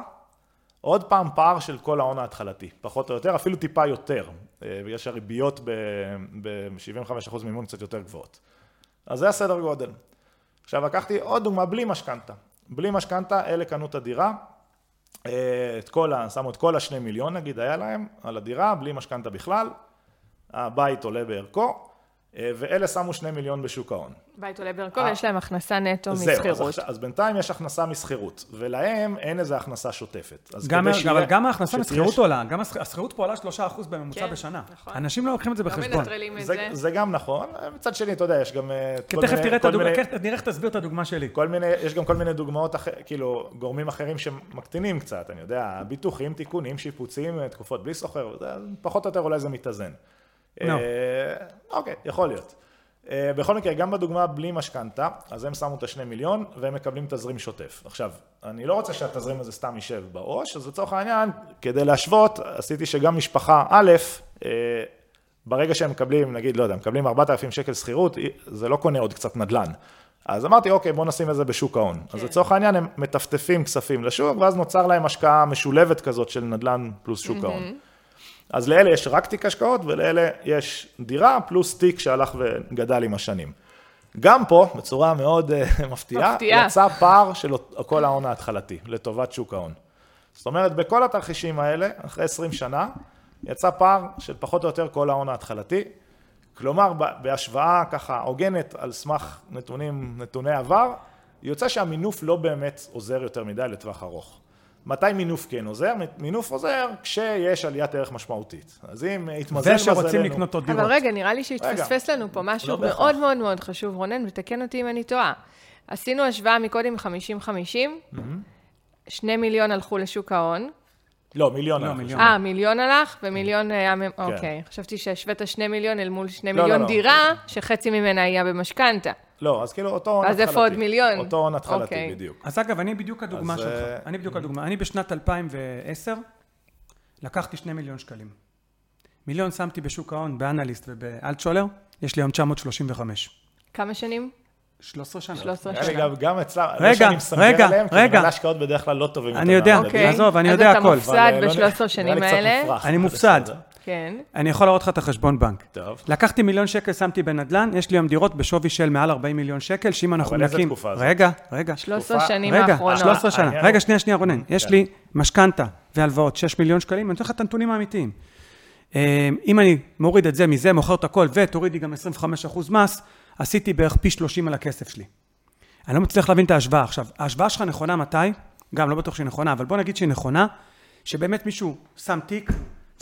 עוד פעם פער של כל ההון ההתחלתי, פחות או יותר, אפילו טיפה יותר, אה, בגלל שהריביות ב-75% מימון קצת יותר גבוהות. אז זה הסדר גודל. עכשיו לקחתי עוד דוגמה בלי משכנתה. בלי משכנתה, אלה קנו את הדירה, אה, את כל ה... שמו את כל השני מיליון נגיד היה להם על הדירה, בלי משכנתה בכלל, הבית עולה בערכו, אה, ואלה שמו שני מיליון בשוק ההון. בית עולה בערכו, אה. ויש להם הכנסה נטו זהו, אז, משכירות. אז בינתיים יש הכנסה משכירות, ולהם אין איזה הכנסה שוטפת. גם, כדי שיהיה- אבל גם ההכנסה משכירות ש- עולה, גם השכ- השכירות פה עולה 3% בממוצע כן, בשנה. נכון. אנשים לא לוקחים את זה לא בחשבון. מנטרלים את זה, זה. זה גם נכון, מצד שני, אתה יודע, יש גם... אה, כי תכף מיני- תראה את הדוגמה, מיני- כן, נראה איך תסביר את הדוגמה שלי. כל מיני, יש גם כל מיני דוגמאות, אחר, כאילו, גורמים אחרים שמקטינים קצת, אני יודע, ביטוחים, תיקונים, שיפוצים, תקופות בלי סוחר, זה, פחות או יותר אולי זה מתאזן. נו. אה, אוקיי, יכול להיות. אה, בכל מקרה, גם בדוגמה בלי משכנתה, אז הם שמו את השני מיליון והם מקבלים תזרים שוטף. עכשיו, אני לא רוצה שהתזרים הזה סתם יישב בעו"ש, אז לצורך העניין, כדי להשוות, עשיתי שגם משפחה א', אה, ברגע שהם מקבלים, נגיד, לא יודע, מקבלים 4,000 שקל שכירות, זה לא קונה עוד קצת נדל"ן. אז אמרתי, אוקיי, בואו נשים את זה בשוק ההון. כן. אז לצורך העניין הם מטפטפים כספים לשוק, ואז נוצר להם השקעה משולבת כזאת של נדל"ן פלוס שוק ההון. אז לאלה יש רק תיק השקעות, ולאלה יש דירה פלוס תיק שהלך וגדל עם השנים. גם פה, בצורה מאוד uh, [laughs] מפתיעה, מפתיע. יצא פער של כל ההון ההתחלתי, לטובת שוק ההון. זאת אומרת, בכל התרחישים האלה, אחרי 20 שנה, יצא פער של פחות או יותר כל ההון ההתחלתי. כלומר, בהשוואה ככה הוגנת על סמך נתונים, נתוני עבר, יוצא שהמינוף לא באמת עוזר יותר מדי לטווח ארוך. מתי מינוף כן עוזר? מינוף עוזר כשיש עליית ערך משמעותית. אז אם יתמזל מזלנו... ושרוצים לקנות עוד דירות. אבל רגע, נראה לי שהתפספס לנו פה משהו לא מאוד מאוד מאוד חשוב, רונן, ותקן אותי אם אני טועה. עשינו השוואה מקודם 50-50, שני מיליון הלכו לשוק ההון, לא, מיליון לא, מיליון. אה, מיליון הלך, ומיליון היה... כן. אוקיי. חשבתי שהשווית שני מיליון אל מול שני לא, מיליון לא, לא. דירה, שחצי ממנה היה במשכנתה. לא, אז כאילו אותו הון התחלתי. אז איפה עוד מיליון? אותו הון התחלתי, אוקיי. בדיוק. אז אגב, אני בדיוק הדוגמה שלך. אה, אני בדיוק הדוגמה. אני בשנת 2010 לקחתי שני מיליון שקלים. מיליון שמתי בשוק ההון, באנליסט ובאלטשולר, יש לי היום 935. כמה שנים? 13 שנה. 13 שנה. גם אצלם, רגע, רגע, רגע. כי השקעות בדרך כלל לא טובים. אני יודע, אוקיי. עזוב, אני יודע הכל. אז אתה מופסד ב-13 שנים האלה. אני מופסד. כן. אני יכול להראות לך את החשבון בנק. טוב. לקחתי מיליון שקל, שמתי בנדל"ן, יש לי היום דירות בשווי של מעל 40 מיליון שקל, שאם אנחנו נקים... אבל איזה תקופה זאת? רגע, רגע. 13 שנים האחרונות. רגע, 13 שנה. רגע, שנייה, שנייה, רונן. יש כן. לי משכנתה והלוואות, 6 מיליון שקלים, אני נותן לך את הנתונים האמיתיים. אה, אם אני מוריד את זה מזה, מוכר את הכל, ותורידי גם 25% מס, עשיתי בערך פי 30 על הכסף שלי. אני לא מצליח להבין את ההשוואה. עכשיו, ההשוואה שלך נכונה מתי? גם לא בטוח שהיא נכונה, אבל בוא נגיד שהיא נכונה, שבאמת מישהו שם תיק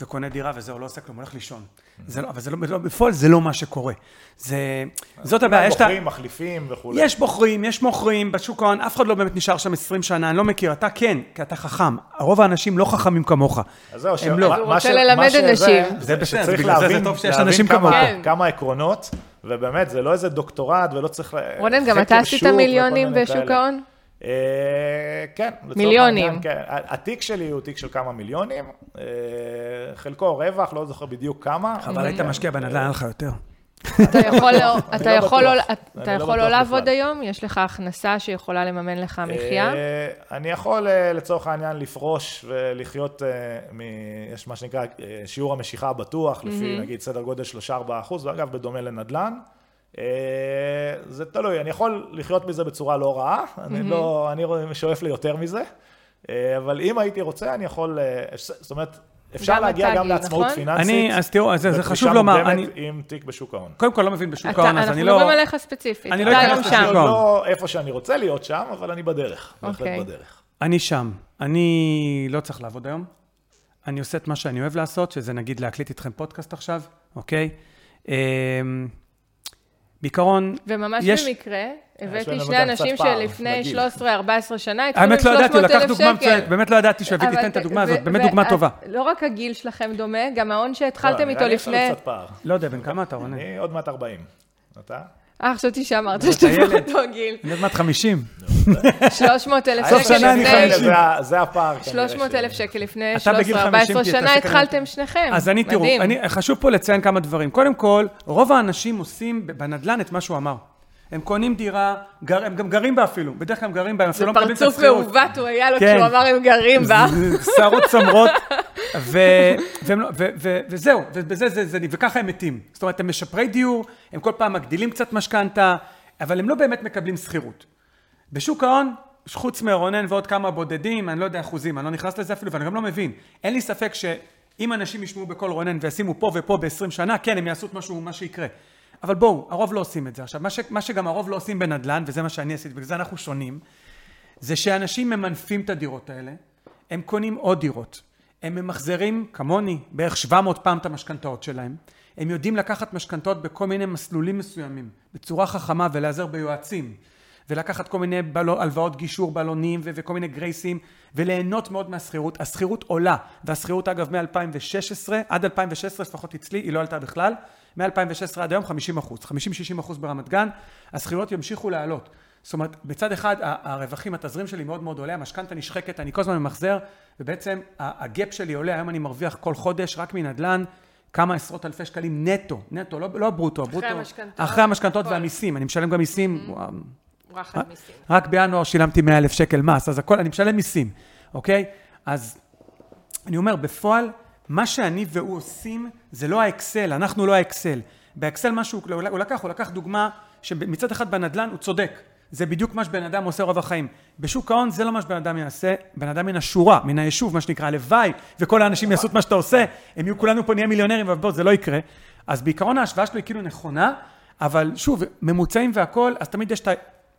וקונה דירה וזהו, לא עושה כלום, הולך לישון. זה לא, אבל זה לא, לא, בפועל זה לא מה שקורה. זה, זאת הבעיה, יש את ה... בוחרים, מחליפים וכולי. יש בוחרים, יש מוכרים, בשוק ההון, אף אחד לא באמת נשאר שם 20 שנה, אני לא מכיר, אתה כן, כי אתה חכם. רוב האנשים לא חכמים כמוך. אז זהו, הם לא. הוא רוצה ללמד אנשים. זה בסדר, בגלל זה זה טוב שיש אנשים כמוך. כמה עקרונות, ובאמת, זה לא איזה דוקטורט ולא צריך... רונן, גם אתה עשית מיליונים בשוק ההון? אה, כן. מיליונים. כן. התיק שלי הוא תיק של כמה מיליונים, אה, חלקו רווח, לא זוכר בדיוק כמה. אבל היית משקיע בנדל"ן, היה לך יותר. אתה יכול לא, [laughs] לא לעבוד היום? יש לך הכנסה שיכולה לממן לך מחיה? אה, אני יכול לצורך העניין לפרוש ולחיות, יש מה שנקרא שיעור המשיכה הבטוח, לפי נגיד סדר גודל 3-4 אחוז, ואגב בדומה לנדל"ן. אה, זה תלוי, אני יכול לחיות מזה בצורה לא רעה, אני לא, אני שואף ליותר מזה, אה, אבל אם הייתי רוצה, אני יכול, אה, זאת אומרת, אפשר להגיע גם לעצמאות נכון? פיננסית. אני, אז תראו, זה חשוב לומר. אני... עם תיק בשוק ההון. קודם כל לא מבין בשוק ההון, אז אני לא... אנחנו מדברים עליך ספציפית. אני לא אכנס לשוק ההון. לא איפה שאני רוצה להיות שם, אבל אני בדרך, בהחלט אוקיי. בדרך. אני שם. אני לא צריך לעבוד היום. אני עושה את מה שאני אוהב לעשות, שזה נגיד להקליט איתכם פודקאסט עכשיו, אוקיי? בעיקרון, וממש יש... במקרה, הבאתי שני אנשים שלפני 13-14 שנה התחילו עם 300 אלף שקל. האמת לא ידעתי, הוא לקח דוגמה מצוינת, באמת לא ידעתי שהוא הביא תיתן את הדוגמה הזאת, באמת דוגמה טובה. לא רק הגיל שלכם דומה, גם ההון שהתחלתם לא, איתו לפני... לא יודע, בן כמה אתה, רונן? אני עוד מעט 40. אתה? אה, חשבתי שאמרת שאתה באותו גיל. אני עוד מעט 50. 300 אלף שקל לפני... סוף שנה אני 50. זה הפער. 300 אלף שקל לפני 13-14 שנה התחלתם שניכם. אז אני, תראו, חשוב פה לציין כמה דברים. קודם כל, רוב האנשים עושים בנדל"ן את מה שהוא אמר. הם קונים דירה, גר, הם גם גרים בה אפילו, בדרך כלל הם גרים בה, הם אפילו לא מקבלים את השכירות. זה פרצוף מעוות הוא היה לו כן. כשהוא אמר הם גרים בה. שערות צמרות, [laughs] לא- וזהו, ובזה זה, זה, וככה הם מתים. זאת אומרת, הם משפרי דיור, הם כל פעם מגדילים קצת משכנתה, אבל הם לא באמת מקבלים שכירות. בשוק ההון, חוץ מרונן ועוד כמה בודדים, אני לא יודע אחוזים, אני לא נכנס לזה אפילו, ואני גם לא מבין. אין לי ספק שאם אנשים ישמעו בקול רונן וישימו פה ופה ב-20 שנה, כן, הם יעשו את משהו, מה שיקרה. אבל בואו, הרוב לא עושים את זה. עכשיו, מה, ש, מה שגם הרוב לא עושים בנדל"ן, וזה מה שאני עשיתי, בגלל זה אנחנו שונים, זה שאנשים ממנפים את הדירות האלה, הם קונים עוד דירות. הם ממחזרים, כמוני, בערך 700 פעם את המשכנתאות שלהם. הם יודעים לקחת משכנתאות בכל מיני מסלולים מסוימים, בצורה חכמה ולהיעזר ביועצים. ולקחת כל מיני בלו, הלוואות גישור בלונים ו- וכל מיני גרייסים וליהנות מאוד מהשכירות. השכירות עולה, והשכירות אגב מ-2016 עד 2016 לפחות אצלי היא לא עלתה בכלל. מ-2016 עד היום 50 אחוז, 50-60 אחוז ברמת גן, השכירויות ימשיכו לעלות. זאת אומרת, בצד אחד הרווחים, התזרים שלי מאוד מאוד עולה, המשכנתה נשחקת, אני כל הזמן ממחזר, ובעצם הגאפ שלי עולה, היום אני מרוויח כל חודש רק מנדל"ן כמה עשרות אלפי שקלים נטו, נטו, לא, לא ברוטו, ברוטו. המשכנתאות, אחרי המשכנתאות הכל. והמיסים, אני משלם גם מיסים, וואו, רחת מיסים. רק בינואר שילמתי 100 אלף שקל מס, אז הכל, אני משלם מיסים, אוקיי? אז אני אומר, בפועל, מה שאני והוא עושים, זה לא האקסל, אנחנו לא האקסל. באקסל משהו, הוא לקח, הוא לקח דוגמה שמצד אחד בנדל"ן הוא צודק. זה בדיוק מה שבן אדם עושה רוב החיים. בשוק ההון זה לא מה שבן אדם יעשה, בן אדם מן השורה, מן היישוב, מה שנקרא, הלוואי, וכל האנשים יעשו את מה שאתה עושה, הם יהיו כולנו פה נהיה מיליונרים, אבל בוא, זה לא יקרה. אז בעיקרון ההשוואה שלו היא כאילו נכונה, אבל שוב, ממוצעים והכול, אז תמיד יש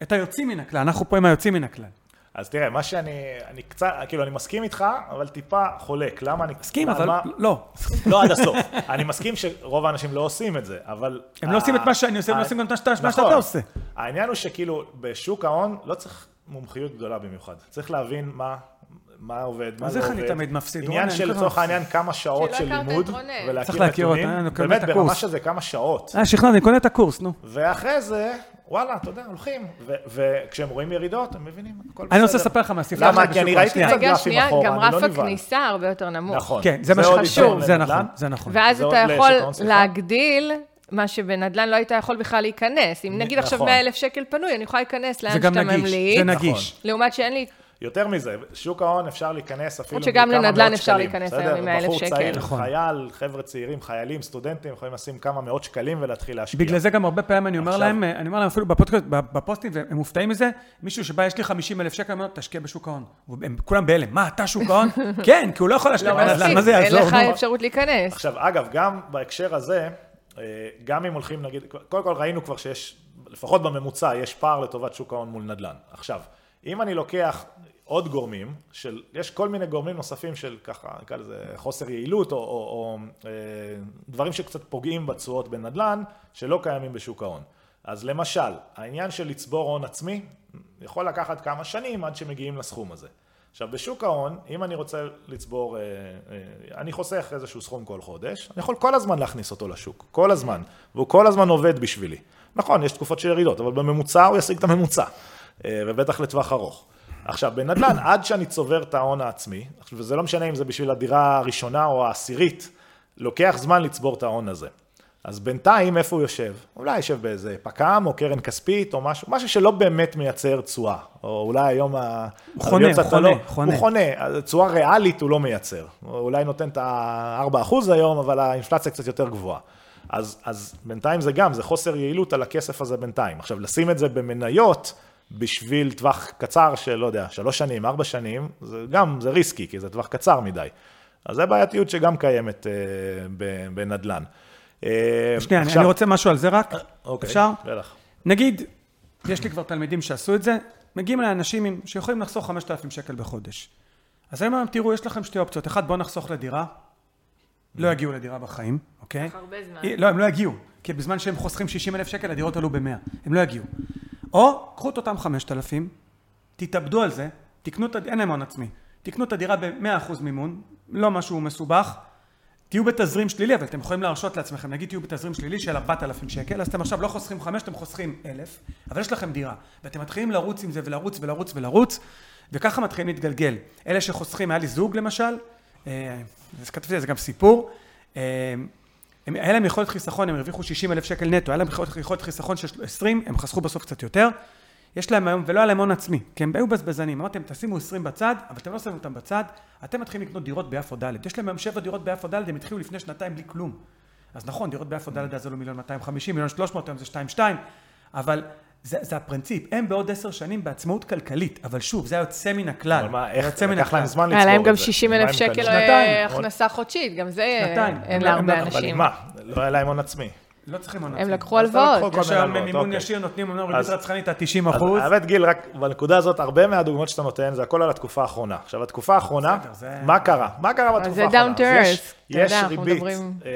את היוצאים מן הכלל, אנחנו פה עם היוצאים מן הכלל. אז תראה, מה שאני, אני קצת, כאילו, אני מסכים איתך, אבל טיפה חולק. למה אני... מסכים, אבל מה- לא. לא עד הסוף. [laughs] אני מסכים שרוב האנשים לא עושים את זה, אבל... הם לא עושים את מה שאני עושה, הם לא ה- עושים גם את מה נכון. שאתה עושה. העניין הוא שכאילו, בשוק ההון לא צריך מומחיות גדולה במיוחד. צריך להבין מה... מה עובד, מה אז לא איך עובד. אני תמיד מפסיד? עניין של לצורך. העניין כמה שעות של לימוד. ולהכיר צריך להכיר אותו, נתונים, אני קונה באמת ברמה. שזה כמה שעות. אה, שכנעת, אני קונה את הקורס, נו. ואחרי זה, וואלה, אתה יודע, הולכים. וכשהם רואים ירידות, הם מבינים, הכל בסדר. אני רוצה לספר לך מהספרייה למה? שלי כי אני ראיתי. קצת גרפים אחורה, גם אני לא רף נבהל. הכניסה הרבה יותר נמוך. נכון. כן, זה מה שחשוב, זה לנדל"ן. נכון, זה נכון. ואז אתה יכול. להגדיל מה שבנדל"ן לא היית יכול בכלל להיכנס. אם נגיד עכשיו נכון. 100 אלף שקל פנוי, אני יכולה להיכנס לאן זה גם שאתה נגיש, ממליץ. זה נגיש. לעומת שאין לי... יותר מזה, שוק ההון אפשר להיכנס אפילו שגם מכמה לנדל"ן מאות אפשר שקלים, להיכנס בסדר? היום עם 100,000 בחור שקל. צעיר, נכון. חייל, חבר'ה צעירים, חיילים, סטודנטים, יכולים לשים כמה מאות שקלים ולהתחיל להשקיע. בגלל זה גם הרבה פעמים אני אומר עכשיו- להם, אני אומר להם אפילו בפודקאסט, בפוסטים, והם מופתעים מזה, מישהו שבא, יש לי 50 אלף שקל, אומר, תשקיע בשוק ההון. הם כולם בהלם, מה, אתה שוק ההון? [laughs] כן, כי הוא לא יכול להשקיע לא בנדל"ן, מה זה אין יעזור? לך נו? אפשרות להיכנס. עכשיו, אגב, גם בהקשר הזה, אה, גם אם הולכים, נגיד, קודם כל ראינו כבר שיש, לפחות בממוצע, יש פער לטובת שוק ההון מול נדל"ן. עכשיו, אם אני לוקח עוד גורמים, של, יש כל מיני גורמים נוספים של ככה, נקרא לזה חוסר יעילות, או, או, או אה, דברים שקצת פוגעים בתשואות בנדל"ן, שלא קיימים בשוק ההון. אז למשל, העניין של לצבור הון עצמי, יכול לקחת כמה שנים עד שמגיעים לסכום הזה. עכשיו, בשוק ההון, אם אני רוצה לצבור, אה, אה, אני חוסך איזשהו סכום כל חודש, אני יכול כל הזמן להכניס אותו לשוק, כל הזמן, והוא כל הזמן עובד בשבילי. נכון, יש תקופות של ירידות, אבל בממוצע הוא ישיג את הממוצע, ובטח לטווח ארוך. עכשיו, בנדל"ן, עד שאני צובר את ההון העצמי, וזה לא משנה אם זה בשביל הדירה הראשונה או העשירית, לוקח זמן לצבור את ההון הזה. אז בינתיים, איפה הוא יושב? אולי יושב באיזה פק"ם או קרן כספית או משהו, משהו שלא באמת מייצר תשואה. או אולי היום ה... הוא חונה, הוא חונה, לא- חונה. הוא חונה, תשואה ריאלית הוא לא מייצר. הוא אולי נותן את ה-4% היום, אבל האינפלציה קצת יותר גבוהה. אז, אז בינתיים זה גם, זה חוסר יעילות על הכסף הזה בינתיים. עכשיו, לשים את זה במניות בשביל טווח קצר של, לא יודע, שלוש שנים, ארבע שנים, זה גם, זה ריסקי, כי זה טווח קצר מדי. אז זה בעייתיות שגם קיימת אה, ב- בנדל"ן. אה, שנייה, אני- עכשיו- אני רוצה משהו על זה רק, אוקיי, אפשר? בטח. נגיד, יש לי כבר תלמידים שעשו את זה, מגיעים אליי אנשים עם- שיכולים לחסוך 5,000 שקל בחודש. אז אני אומר להם, תראו, יש לכם שתי אופציות. אחד, בואו נחסוך לדירה. לא יגיעו לדירה בחיים, אוקיי? הרבה זמן. לא, הם לא יגיעו. כי בזמן שהם חוסכים 60 אלף שקל, הדירות עלו ב-100. הם לא יגיעו. או, קחו את אותם 5,000, תתאבדו על זה, תקנו את, הד- אין להם הון עצמי. תקנו את הדירה ב-100% מימון, לא משהו מסובך. תהיו בתזרים שלילי, אבל אתם יכולים להרשות לעצמכם, נגיד תהיו בתזרים שלילי של 4,000 שקל, אז אתם עכשיו לא חוסכים 5, אתם חוסכים 1,000, אבל יש לכם דירה, ואתם מתחילים לרוץ עם זה ולרוץ ולרוץ ולרוץ, וככה מתחילים להתגלגל. אלה שחוסכים, היה לי זוג למשל, אה, אז כתבתי על זה גם סיפור, אה, הם, היה להם יכולת חיסכון, הם הרוויחו 60 אלף שקל נטו, היה להם יכולת, חיסכון של 20, הם חסכו בסוף קצת יותר. יש להם היום, ולא היה להם הון עצמי, כי הם היו בזבזנים. אמרתם, תשימו 20 בצד, אבל אתם לא שמים אותם בצד, אתם מתחילים לקנות דירות ביפו ד'. יש להם היום 7 דירות ביפו ד', הם התחילו לפני שנתיים בלי כלום. אז נכון, דירות ביפו ד' אז עלו מיליון 250, מיליון 300, היום זה 2.2, אבל זה, זה הפרינציפ. הם בעוד 10 שנים בעצמאות כלכלית, אבל שוב, זה היוצא מן הכלל. אבל מה, זה איך, יוצא לקח להם. זמן לצבור היה את זה. להם גם 60 מה אלף הם שקל? אה. הכנסה חודשית, גם זה שנתיים. אין הם- להרבה הם- אבל אנשים. עם מה? לא היה להם הון עצמי. לא צריכים הון הם עצמי. לקחו הלוואות. לקחו כל יש היום הלוואות, מימון אוקיי. ישיר, נותנים אומנם ריבית אז- רצחנית עד 90 אז אחוז. האמת גיל, רק בנקודה הזאת, הרבה מהדוגמאות שאתה נותן, זה הכל על התקופה האחרונה. עכשיו, התקופה האחרונה, זה- מה קרה? מה קרה בתקופה זה האחרונה? down to אז יש- ריבית אה,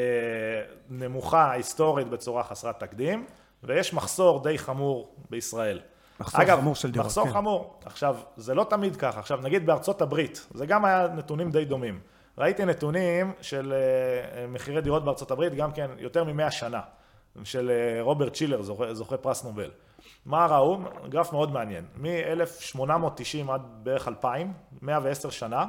נמוכה, היסטורית, בצורה חסרת תקדים, ויש מחסור די חמור בישראל. מחסור אגב, חמור של דירות, מחסור כן. חמור. עכשיו, זה לא תמיד ככה. עכשיו, נגיד בארצות הברית, זה גם היה נתונים די דומים. ראיתי נתונים של אה, מחירי דירות בארצות הברית, גם כן יותר מ-100 שנה, של אה, רוברט צ'ילר, זוכה, זוכה פרס נובל. מה ראו? גרף מאוד מעניין. מ-1890 עד בערך 2000, 110 שנה,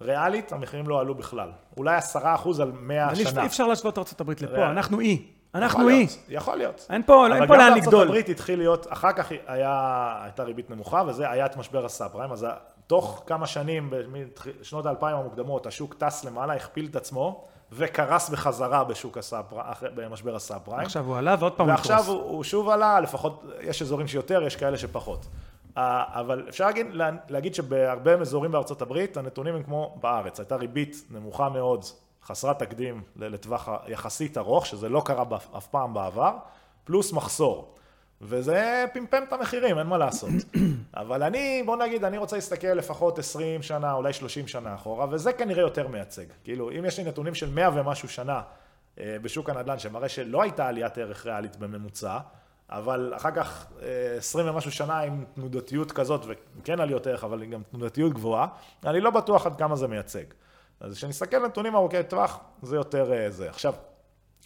ריאלית המחירים לא עלו בכלל. אולי 10% על 100 אבל אי- שנה. אי אפשר להשוות את הברית לפה, ריאל. אנחנו אי. אנחנו אי. יכול להיות. אין פה אין פה לאן אבל גם בארצות לגדול. הברית התחיל להיות, אחר כך היה, הייתה ריבית נמוכה, וזה היה את משבר הסאב פריים, אז תוך כמה שנים, בשנות האלפיים המוקדמות, השוק טס למעלה, הכפיל את עצמו, וקרס בחזרה בשוק הסאב פריים, אחרי- במשבר הסאב פריים. עכשיו הוא עלה ועוד פעם הוא ועכשיו יקרוס. הוא, הוא שוב עלה, לפחות יש אזורים שיותר, יש כאלה שפחות. אבל אפשר להגיד, לה- להגיד שבהרבה אזורים בארצות הברית, הנתונים הם כמו בארץ. הייתה ריבית נמוכה מאוד, חסרת תקדים לטווח יחסית ארוך, שזה לא קרה אף פעם בעבר, פלוס מחסור. וזה פמפם את המחירים, אין מה לעשות. [clears throat] אבל אני, בוא נגיד, אני רוצה להסתכל לפחות 20 שנה, אולי 30 שנה אחורה, וזה כנראה יותר מייצג. כאילו, אם יש לי נתונים של 100 ומשהו שנה אה, בשוק הנדל"ן, שמראה שלא הייתה עליית ערך ריאלית בממוצע, אבל אחר כך אה, 20 ומשהו שנה עם תנודתיות כזאת, וכן עליות ערך, אבל גם תנודתיות גבוהה, אני לא בטוח עד כמה זה מייצג. אז כשנסתכל על נתונים ארוכי טווח, זה יותר אה, זה. עכשיו,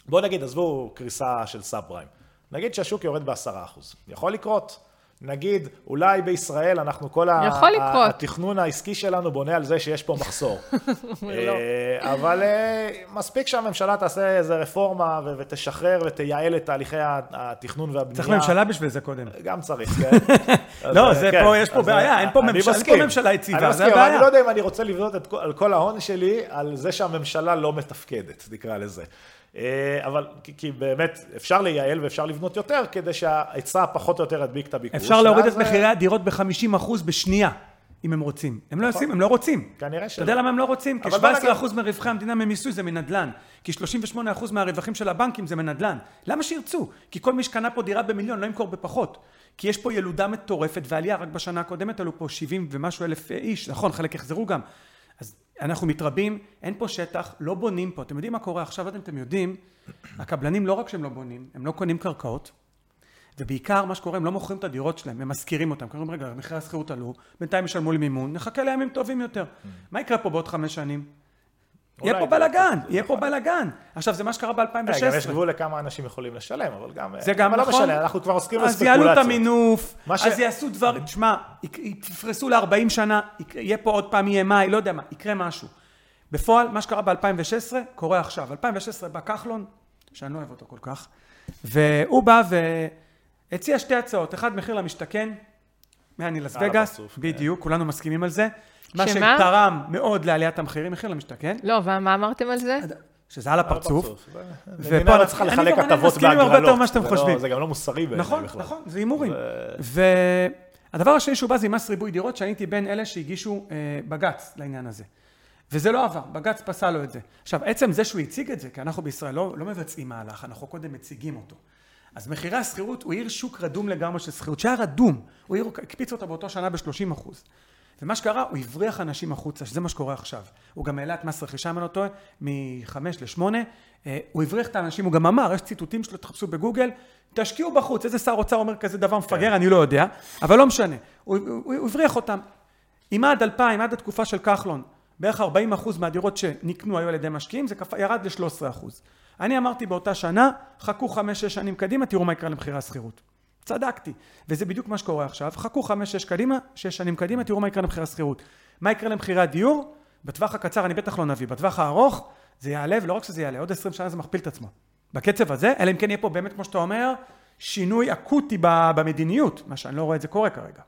בואו נגיד, עזבו קריסה של סאב פריים. נגיד שהשוק יורד בעשרה אחוז. יכול לקרות. נגיד, אולי בישראל אנחנו כל ה- יכול לקרות. התכנון העסקי שלנו בונה על זה שיש פה מחסור. [laughs] אה, אבל אה, מספיק שהממשלה תעשה איזה רפורמה ו- ותשחרר ותייעל את תהליכי התכנון והבנייה. צריך ממשלה בשביל זה קודם. גם צריך, כן. [laughs] לא, אה, זה כן. פה, יש פה בעיה, אה, אין פה אני ממשלה- אין פה מסכים. ממשלה יציבה, אני זה הבעיה. אני לא יודע אם אני רוצה לבנות את כל- על כל ההון שלי על זה שהממשלה לא מתפקדת, נקרא לזה. אה, אבל כי- באמת אפשר לייעל ואפשר לבנות יותר כדי שההיצע פחות או יותר ידביק את הביקוש. אפשר להוריד את ואז, אה, מחירי הדירות ב-50% בשנייה, אם הם רוצים. הם לא עושים, הם לא רוצים. כנראה אתה שלא. יודע למה הם לא רוצים? כי אבל בוא 17% מרווחי המדינה ממיסוי זה מנדל"ן. כי 38% מהרווחים של הבנקים זה מנדל"ן. למה שירצו? כי כל מי שקנה פה דירה במיליון לא ימכור בפחות. כי יש פה ילודה מטורפת ועלייה, רק בשנה הקודמת עלו פה 70 ומשהו אלף איש, נכון, חלק יחזרו גם. אנחנו מתרבים, אין פה שטח, לא בונים פה. אתם יודעים מה קורה עכשיו? אתם, אתם יודעים, הקבלנים לא רק שהם לא בונים, הם לא קונים קרקעות, ובעיקר מה שקורה, הם לא מוכרים את הדירות שלהם, הם משכירים אותם. אומרים, רגע, מחירי השכירות עלו, בינתיים ישלמו לי מימון, נחכה לימים טובים יותר. מה יקרה פה בעוד חמש שנים? יהיה פה זה- בלאגן, יהיה פה נכון. בלאגן. עכשיו, זה מה שקרה אה, גם יש ב-2016. גבול לכמה אנשים יכולים לשלם, אבל גם... זה גם אבל נכון. לא משנה, אנחנו כבר עוסקים אז יעלו את. המינוף, אז יעשו דברים, תשמע, יפרסו ל-40 שנה, יהיה פה עוד פעם EMI, לא יודע מה, יקרה משהו. בפועל, מה שקרה ב-2016, קורה עכשיו. 2016 בא כחלון, שאני לא אוהב אותו כל כך, והוא בא והציע שתי הצעות, אחד מחיר למשתכן, מהני לס על וגאס, הפרצוף, כן. בדיוק, כולנו מסכימים על זה. מה שמה? שתרם מאוד לעליית המחירים, מחיר למשתכן, לא, ומה אמרתם על זה? שזה על הפרצוף. ופה ופה לא צריכה אני לחלק הטבות מסכימים הרבה בהגרלות. יותר ממה שאתם לא- חושבים. זה גם לא מוסרי בעיניי נכון, בכלל. נכון, זה הימורים. והדבר השני שהוא בא זה עם מס ריבוי דירות, שאני הייתי בין אלה שהגישו אה, בג"ץ לעניין הזה. וזה לא עבר, בג"ץ פסל לו את זה. עכשיו, עצם זה שהוא הציג את זה, כי אנחנו בישראל לא, לא מבצעים מהלך, אנחנו קודם מציגים אותו. אז מחירי השכירות, הוא העיר שוק רדום לגמרי של שכירות, שהיה רדום, הוא העיר, הקפיץ אותה באותו שנה ב-30 אחוז. ומה שקרה, הוא הבריח אנשים החוצה, שזה מה שקורה עכשיו. הוא גם העלה את מס רכישה, אם אני לא טועה, מ-5 ל-8. הוא הבריח את האנשים, הוא גם אמר, יש ציטוטים שלו, תחפשו בגוגל, תשקיעו בחוץ. איזה שר אוצר אומר כזה דבר מפגר, אני לא יודע, אבל לא משנה. הוא, הוא, הוא הבריח אותם. אם עד 2000, עד התקופה של כחלון, בערך 40 אחוז מהדירות שנקנו היו על ידי משקיעים, זה כפ... ירד ל-13 אחוז. אני אמרתי באותה שנה, חכו 5-6 שנים קדימה, תראו מה יקרה למחירי השכירות. צדקתי, וזה בדיוק מה שקורה עכשיו. חכו 5-6 קדימה, 6 שנים קדימה, תראו מה יקרה למחירי השכירות. מה יקרה למחירי הדיור? בטווח הקצר אני בטח לא נביא, בטווח הארוך זה יעלה, ולא רק שזה יעלה, עוד 20 שנה זה מכפיל את עצמו. בקצב הזה, אלא אם כן יהיה פה באמת, כמו שאתה אומר, שינוי אקוטי במדיניות, מה שאני לא רואה את זה קורה כרגע.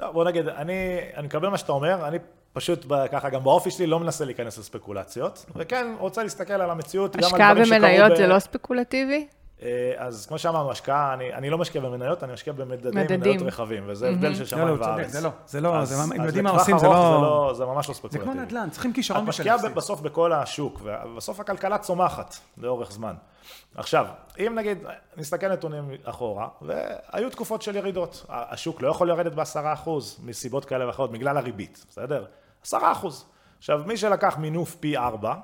לא, בוא נגיד, אני, אני מקבל מה שאתה אומר, אני פשוט ב- ככה, גם באופי שלי לא מנסה להיכנס לספקולציות, וכן רוצה להסתכל על המציאות, גם על השקעה דברים שקרו במניות ב- זה לא ספקולטיבי? אה, אז כמו שאמרנו, השקעה, אני, אני לא משקיע במניות, אני משקיע במדדי מדדים. מניות רחבים, וזה הבדל של לא, שמיים לא, הוא וארץ. צודק, זה לא, זה לא, אז- זה, הם אז יודעים מה עושים, זה ארוך לא... זה ממש לא זה ספקולטיבי. כמו נדל"ן, צריכים את כישרון בשביל משקיעה להפסיד. בסוף בכל השוק, ובסוף הכלכלה צומחת לאורך זמן. עכשיו, אם נגיד, נסתכל נתונים אחורה, והיו תקופות של ירידות. השוק לא יכול לרדת בעשרה אחוז, מסיבות כאלה ואחרות, בגלל הריבית, בסדר? עשרה אחוז. עכשיו, מי שלקח מינוף פי ארבע,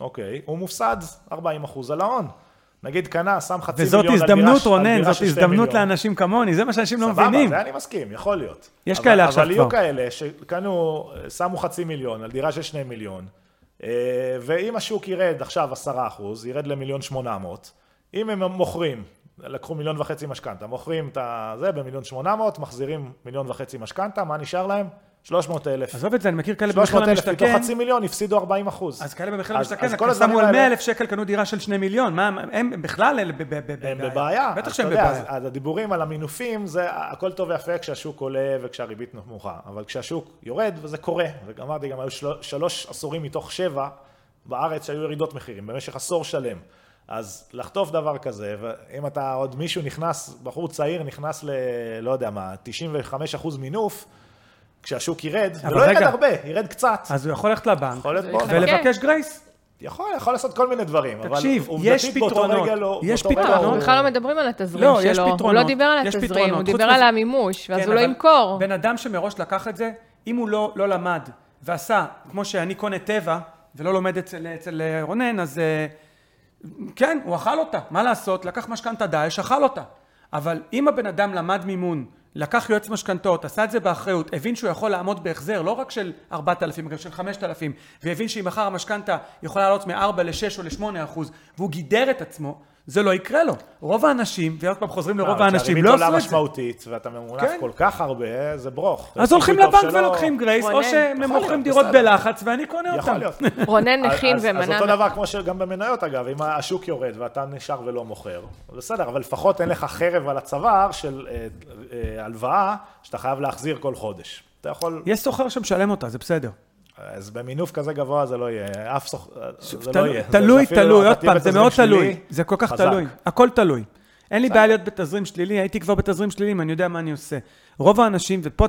אוקיי, הוא מופסד 40 אחוז על ההון. נגיד קנה, שם חצי וזאת מיליון על דירה הזדמנות, ש- על רונן, דירה זאת של הזדמנות מיליון. לאנשים כמוני, זה מה שאנשים לא סבבה, מבינים. זה אני מסכים, יכול להיות. יש אבל- כאלה עכשיו אבל יהיו כבר. כאלה שקנו, שמו חצי מיליון על דירה של שני מיליון, אה, ואם השוק ירד עכשיו עשרה אחוז, ירד למיליון שמונה מאות, אם הם מוכרים, לקחו מיליון וחצי משכנתה, מוכרים את זה במיליון שמונה מאות, מחזירים מיליון וחצי משכנתה, מה נשאר להם? 300 אלף. עזוב את זה, אני מכיר כאלה במחיר 300 אלף מתוך למשתכן. חצי מיליון, הפסידו 40 אחוז. אז כאלה במחיר למשתכן, כל שמו על האלה- 100 אלף שקל, קנו דירה של 2 מיליון, מה, הם בכלל הם בבעיה. בטח שהם בבעיה. אז- הדיבורים על המינופים, זה הכל טוב ויפה כשהשוק עולה וכשהריבית נמוכה. אבל כשהשוק יורד, וזה קורה, ואמרתי, גם היו של- שלוש עשורים מתוך שבע בארץ שהיו ירידות מחירים, במשך עשור שלם. אז לחטוף דבר כזה, ואם אתה עוד מישהו נכנס, בחור צעיר נכנס ל... לא יודע מה, 95 אחוז מינוף, כשהשוק ירד, אבל ולא ירד. הרבה, ירד קצת. אז הוא יכול ללכת לבנק. ולבקש גרייס. יכול, יכול לעשות כל מיני דברים, אבל תקשיב, עובדתית יש באותו. רגע לא... יש פתרונות. הוא- אנחנו בכלל לא מדברים על התזרים לא, יש שלו. הוא פתרונות. לא דיבר על יש התזרים, פתרונות. הוא דיבר על המימוש, ואז כן, הוא לא אבל ימכור. בן אדם שמראש לקח את זה, אם הוא לא, לא למד ועשה, כמו שאני קונה טבע, ולא לומד אצל, אצל רונן, אז אה, כן, הוא אכל אותה. מה לעשות? לקח משכנתה דאעש, אכל אותה. אבל אם הבן אדם למד מימון, לקח יועץ משכנתאות, עשה את זה באחריות, הבין שהוא יכול לעמוד בהחזר, לא רק של 4,000, גם של 5,000, והבין שאם מחר המשכנתה יכולה לעלות מ-4 ל-6 או ל-8 אחוז, והוא גידר את עצמו, זה לא יקרה לו. רוב האנשים, ועוד פעם חוזרים לרוב אבל האנשים, כשהריבית לא עולה עשו את זה. משמעותית, ואתה ממונף כן. כל כך הרבה, זה ברוך. אז הולכים לבנק שלא- ולוקחים גרייס, או. שהם מוכרים דירות בסדר. בלחץ ואני קונה אותם. יכול להיות. [laughs] רונן הכין אז- אז ומנע... אותו דבר כמו שגם במניות אגב, אם השוק יורד ואתה נשאר ולא מוכר, בסדר, אבל לפחות אין לך חרב על הצוואר של אה, אה, הלוואה שאתה חייב להחזיר כל חודש. אתה יכול, יש סוחר שמשלם אותה, זה בסדר. אז במינוף כזה גבוה זה לא יהיה, אף סוחר, זה תל- לא יהיה. תלוי, זה תלוי, עוד פעם, זה מאוד תלוי. זה כל כך חזק. תלוי. הכל תלוי. אין לי בעיה להיות בתזרים שלילי, הייתי כבר בתזרים שלילי, אני יודע מה אני עושה. רוב האנשים, ופה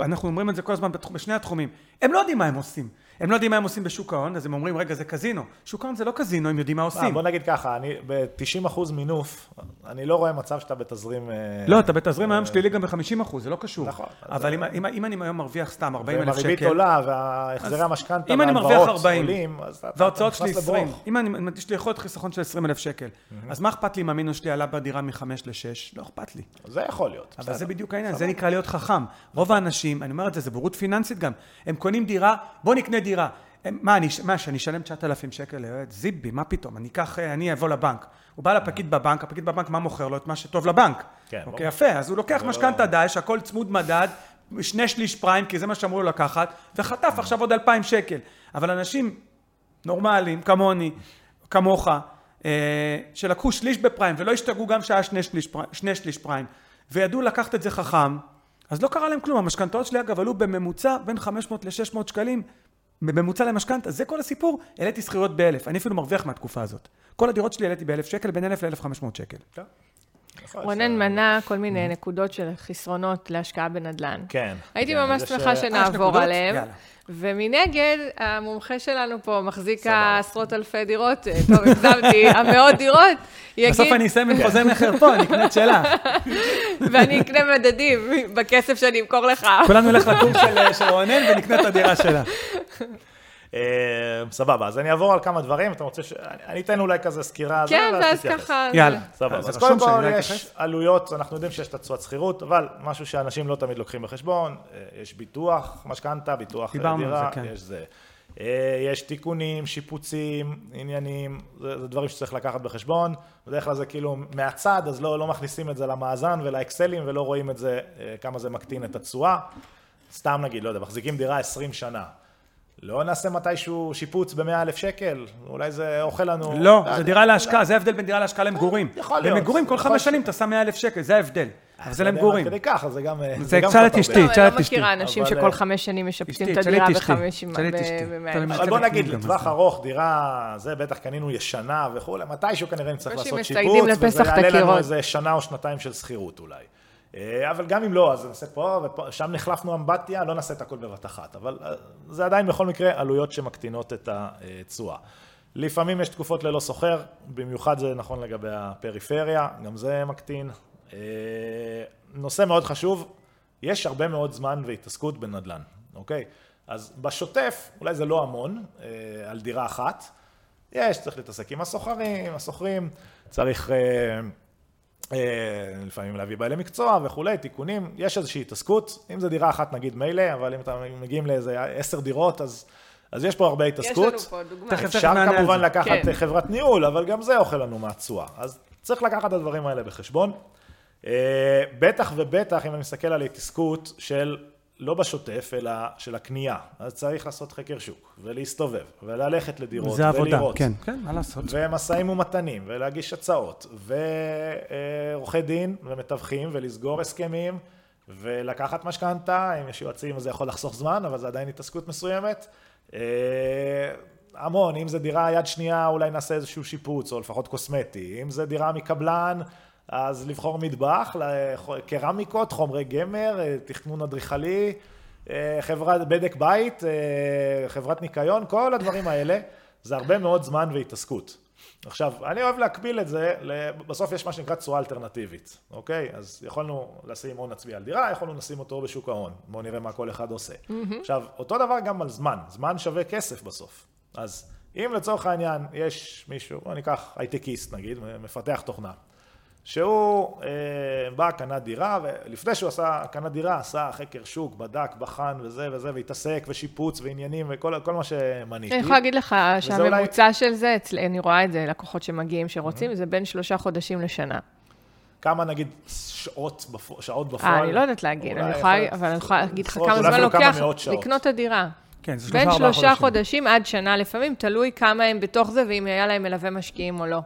אנחנו אומרים את זה כל הזמן בשני התחומים, הם לא יודעים מה הם עושים. הם לא יודעים מה הם עושים בשוק ההון, אז הם אומרים, רגע, זה קזינו. שוק ההון זה לא קזינו, הם יודעים מה מה, עושים. בוא נגיד ככה, אני ב-90% מינוף, אני לא רואה מצב שאתה בתזרים... אה, לא, אתה בתזרים היום שלילי גם ב-50 אחוז, זה לא קשור. נכון. אבל אם- אני היום מרוויח סתם 40 ואם אלף שקל, עולה והחזרי המשכנתה וההלוואות 40, עולים, אז אתה שלי נכנס 20, לברוך. אם אני, יש לי יכול להיות חיסכון של 20 אלף שקל, אז מה אכפת לי אם המינוס שלי עלה בדירה מ-5 ל-6? לא אכפת לי. זה יכול להיות. אבל. זה בדיוק העניין, זה נקרא להיות חכם. רוב האנשים, אני אומר את זה, זה בורות פיננסית גם, הם קונים דירה, בוא נקנה דירה. הם, מה, אני, מה, שאני אשלם 9,000 שקל ליועץ? זיבי, מה פתאום? אני אקח, אה, אני אבוא לבנק. הוא בא לפקיד בבנק, הפקיד בבנק, מה מוכר לו? את מה שטוב לבנק. כן, אוקיי. יפה, אז הוא לוקח משכנתה דאעש, הכל צמוד מדד, שני שליש פריים, כי זה מה שאמרו לו לקחת, וחטף עכשיו עוד 2,000 שקל. אבל אנשים נורמליים, כמוני, כמוך, אה, שלקחו שליש בפריים ולא השתגעו גם שהיה שני שליש, פריים- שני שליש פריים, וידעו לקחת את זה חכם, אז לא קרה להם כלום. המשכנתאות שלי, אגב, עלו בממוצע בין 500 ל-600 שקלים, בממוצע למשכנתה. זה כל הסיפור. העליתי שכירויות באלף. אני אפילו מרוויח מהתקופה הזאת. כל הדירות שלי העליתי באלף שקל, בין אלף לאלף חמש מאות שקל. להיות רונן מנה כל מיני נקודות של חסרונות להשקעה בנדל"ן. כן. הייתי כן, ממש שמחה שנעבור? עליהם. ומנגד, המומחה שלנו פה מחזיק. עשרות אלפי דירות, אה, טוב, הגזמתי, [laughs] המאות דירות, בסוף יגיד, אני אסיים עם חוזה מכר פה, אני אקנה את שלך. [laughs] ואני אקנה מדדים בכסף שאני אמכור לך. כולנו נלך של- של רונן ונקנה את הדירה שלה. [laughs] אה, סבבה, אז אני אעבור על כמה דברים, אתה רוצה ש... אני אתן אולי כזה סקירה, זה, כן, ואז. ככה... יאללה. סבבה, אז קודם כל לא יש? עלויות, אנחנו יודעים שיש את התשואת שכירות, אבל משהו שאנשים לא תמיד לוקחים בחשבון, אה, יש ביטוח, משכנתה, ביטוח אה, דירה, כן. יש זה. יש תיקונים, שיפוצים, עניינים, זה, זה דברים שצריך לקחת בחשבון, בדרך כלל זה כאילו מהצד, אז לא, לא מכניסים את זה למאזן ולאקסלים ולא רואים את זה, כמה זה מקטין את התשואה. סתם נגיד, לא יודע, מחזיקים דירה 20 שנה. לא נעשה מתישהו שיפוץ ב-100 אלף שקל, אולי זה אוכל לנו... לא, יודע, זה דירה להשקעה, זה ההבדל בין דירה להשקעה למגורים. יכול להיות. במגורים כל חמש שנים. אתה שם 100 אלף שקל, זה ההבדל. אבל זה לא למגורים. כדי ככה, זה גם... זה תשאל את קצת אשתי. לא, תשאל אני את לא אשתי. מכירה אנשים שכל אה, חמש שנים משפצים את הדירה את אשתי. בחמש... תשאלי את אשתי. ב- תשאלי ב- את אבל בוא נגיד, לטווח ארוך, דירה, זה בטח קנינו ישנה וכולי, מתישהו כנראה נצטרך לעשות שיפוץ, וזה יעלה לנו. איזה שנה או שנתיים של שכירות אולי. אה, אבל גם אם לא, אז נעשה פה, ושם נחלפנו אמבטיה, לא נעשה את הכל בבת אחת. אבל אה, זה עדיין בכל מקרה עלויות שמקטינות את התשואה. לפעמים יש תקופות ללא סוחר, במיוחד זה נכון לגבי הפריפריה, גם זה מקטין. אה, נושא מאוד חשוב, יש הרבה מאוד זמן והתעסקות בנדל"ן, אוקיי? אז בשוטף, אולי זה לא המון, על דירה אחת. יש, צריך להתעסק עם הסוחרים, הסוחרים, צריך לפעמים להביא בעלי מקצוע וכולי, תיקונים, יש איזושהי התעסקות, אם זה דירה אחת נגיד מילא, אבל אם אתם מגיעים לאיזה עשר דירות, אז אז יש פה הרבה יש התעסקות. לנו פה דוגמה. תכף. אפשר כמובן. לקחת כן. אה, חברת ניהול, אבל גם זה אוכל לנו מהתשואה. אז צריך לקחת את הדברים האלה בחשבון. אה, בטח ובטח אם אני מסתכל על התעסקות של לא בשוטף, אלא של הקנייה. אז צריך לעשות חקר שוק, ולהסתובב, וללכת לדירות, זה עבודה, ולראות. כן, כן, מה לעשות. ומשאים ומתנים, ולהגיש הצעות, ועורכי דין, ומתווכים, ולסגור הסכמים, ולקחת משכנתה, אם יש יועצים אז זה יכול לחסוך זמן, אבל זה עדיין התעסקות מסוימת. אה, המון, אם זה דירה יד שנייה, אולי נעשה איזשהו שיפוץ, או לפחות קוסמטי. אם זה דירה מקבלן, אז לבחור מטבח, קרמיקות, חומרי גמר, אה, תכנון אדריכלי, אה, חברת בדק בית, אה, חברת ניקיון, כל הדברים האלה, זה הרבה מאוד זמן והתעסקות. עכשיו, אני אוהב להקביל את זה, בסוף יש מה שנקרא תשואה אלטרנטיבית, אוקיי? אז יכולנו לשים הון עצמי על דירה, יכולנו לשים אותו בשוק ההון. בואו נראה מה כל אחד עושה. עכשיו, אותו דבר גם על זמן, זמן שווה כסף בסוף. אז אם לצורך העניין יש מישהו, בוא ניקח הייטקיסט נגיד, מפתח תוכנה, שהוא אה, בא, קנה דירה, ולפני שהוא עשה, קנה דירה, עשה חקר שוק, בדק, בחן וזה וזה, והתעסק, ושיפוץ ועניינים וכל כל מה שמניתי. אני יכולה להגיד לך וזה אולי- שהממוצע של זה, אצלי, אני רואה את זה, לקוחות שמגיעים, שרוצים, זה בין שלושה חודשים לשנה. כמה נגיד שעות, בפ... שעות אה, בפועל? אני לא יודעת להגיד, אני יכול יכולה, אבל אני יכולה להגיד לך כמה זמן לוקח. לקנות את הדירה. כן, זה בין שלושה, ארבעה שלושה חודשים. חודשים עד שנה לפעמים, תלוי כמה הם בתוך זה, ואם היה להם מלווה משקיעים או לא.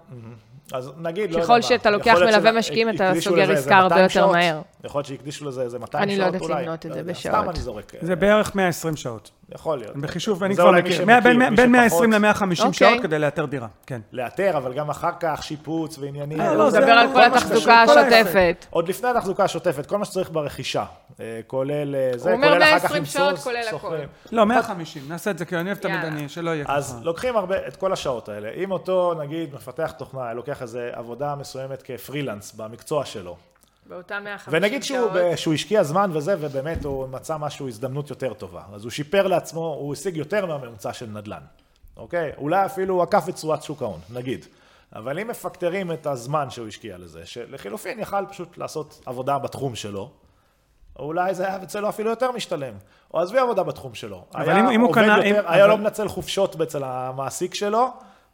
אז נגיד, לא יודע ככל מה, שאתה לוקח מלווה משקיעים, אתה סוגר עסקה הרבה 200 יותר. מהר. יכול להיות שהקדישו לזה איזה 200 אני שעות לא אולי. יודעת למנות את לא זה בשעות. סתם אני זורק. זה בערך 120 שעות. יכול להיות. בחישוב, אני כבר מכיר. שמכיר, בין- מי בין שפחות. 120 ל-150 אוקיי. שעות כדי לאתר דירה, כן. לאתר, אבל גם אחר כך שיפוץ ועניינים. אה, לא, הוא זה מדבר על כל התחזוקה. השוטפת. עוד לפני התחזוקה השוטפת, כל מה שצריך ברכישה, אה, כולל אה, זה, כולל אחר כך 120 למצוא שעות, כולל הכל. שוכרים. לא, 150, נעשה את זה, כי אני אוהב תמיד. אני, שלא יהיה אז ככה. לוקחים הרבה, את כל השעות האלה. אם אותו, נגיד, מפתח תוכנה, לוקח איזה עבודה מסוימת כפרילנס במקצוע שלו, באותם 150 ונגיד שהוא, שעות. שהוא השקיע זמן וזה, ובאמת הוא מצא משהו, הזדמנות יותר טובה. אז הוא שיפר לעצמו, הוא השיג יותר מהממוצע של נדל"ן, אוקיי? אולי אפילו הוא עקף את תשואת שוק ההון, נגיד. אבל אם מפקטרים את הזמן שהוא השקיע לזה, שלחילופין יכל פשוט לעשות עבודה בתחום שלו, אולי זה היה יוצא לו אפילו יותר משתלם. או עזבי עבודה בתחום שלו. אבל היה אם- אם הוא קנה- יותר, אם- היה אבל- לא מנצל חופשות אצל המעסיק שלו,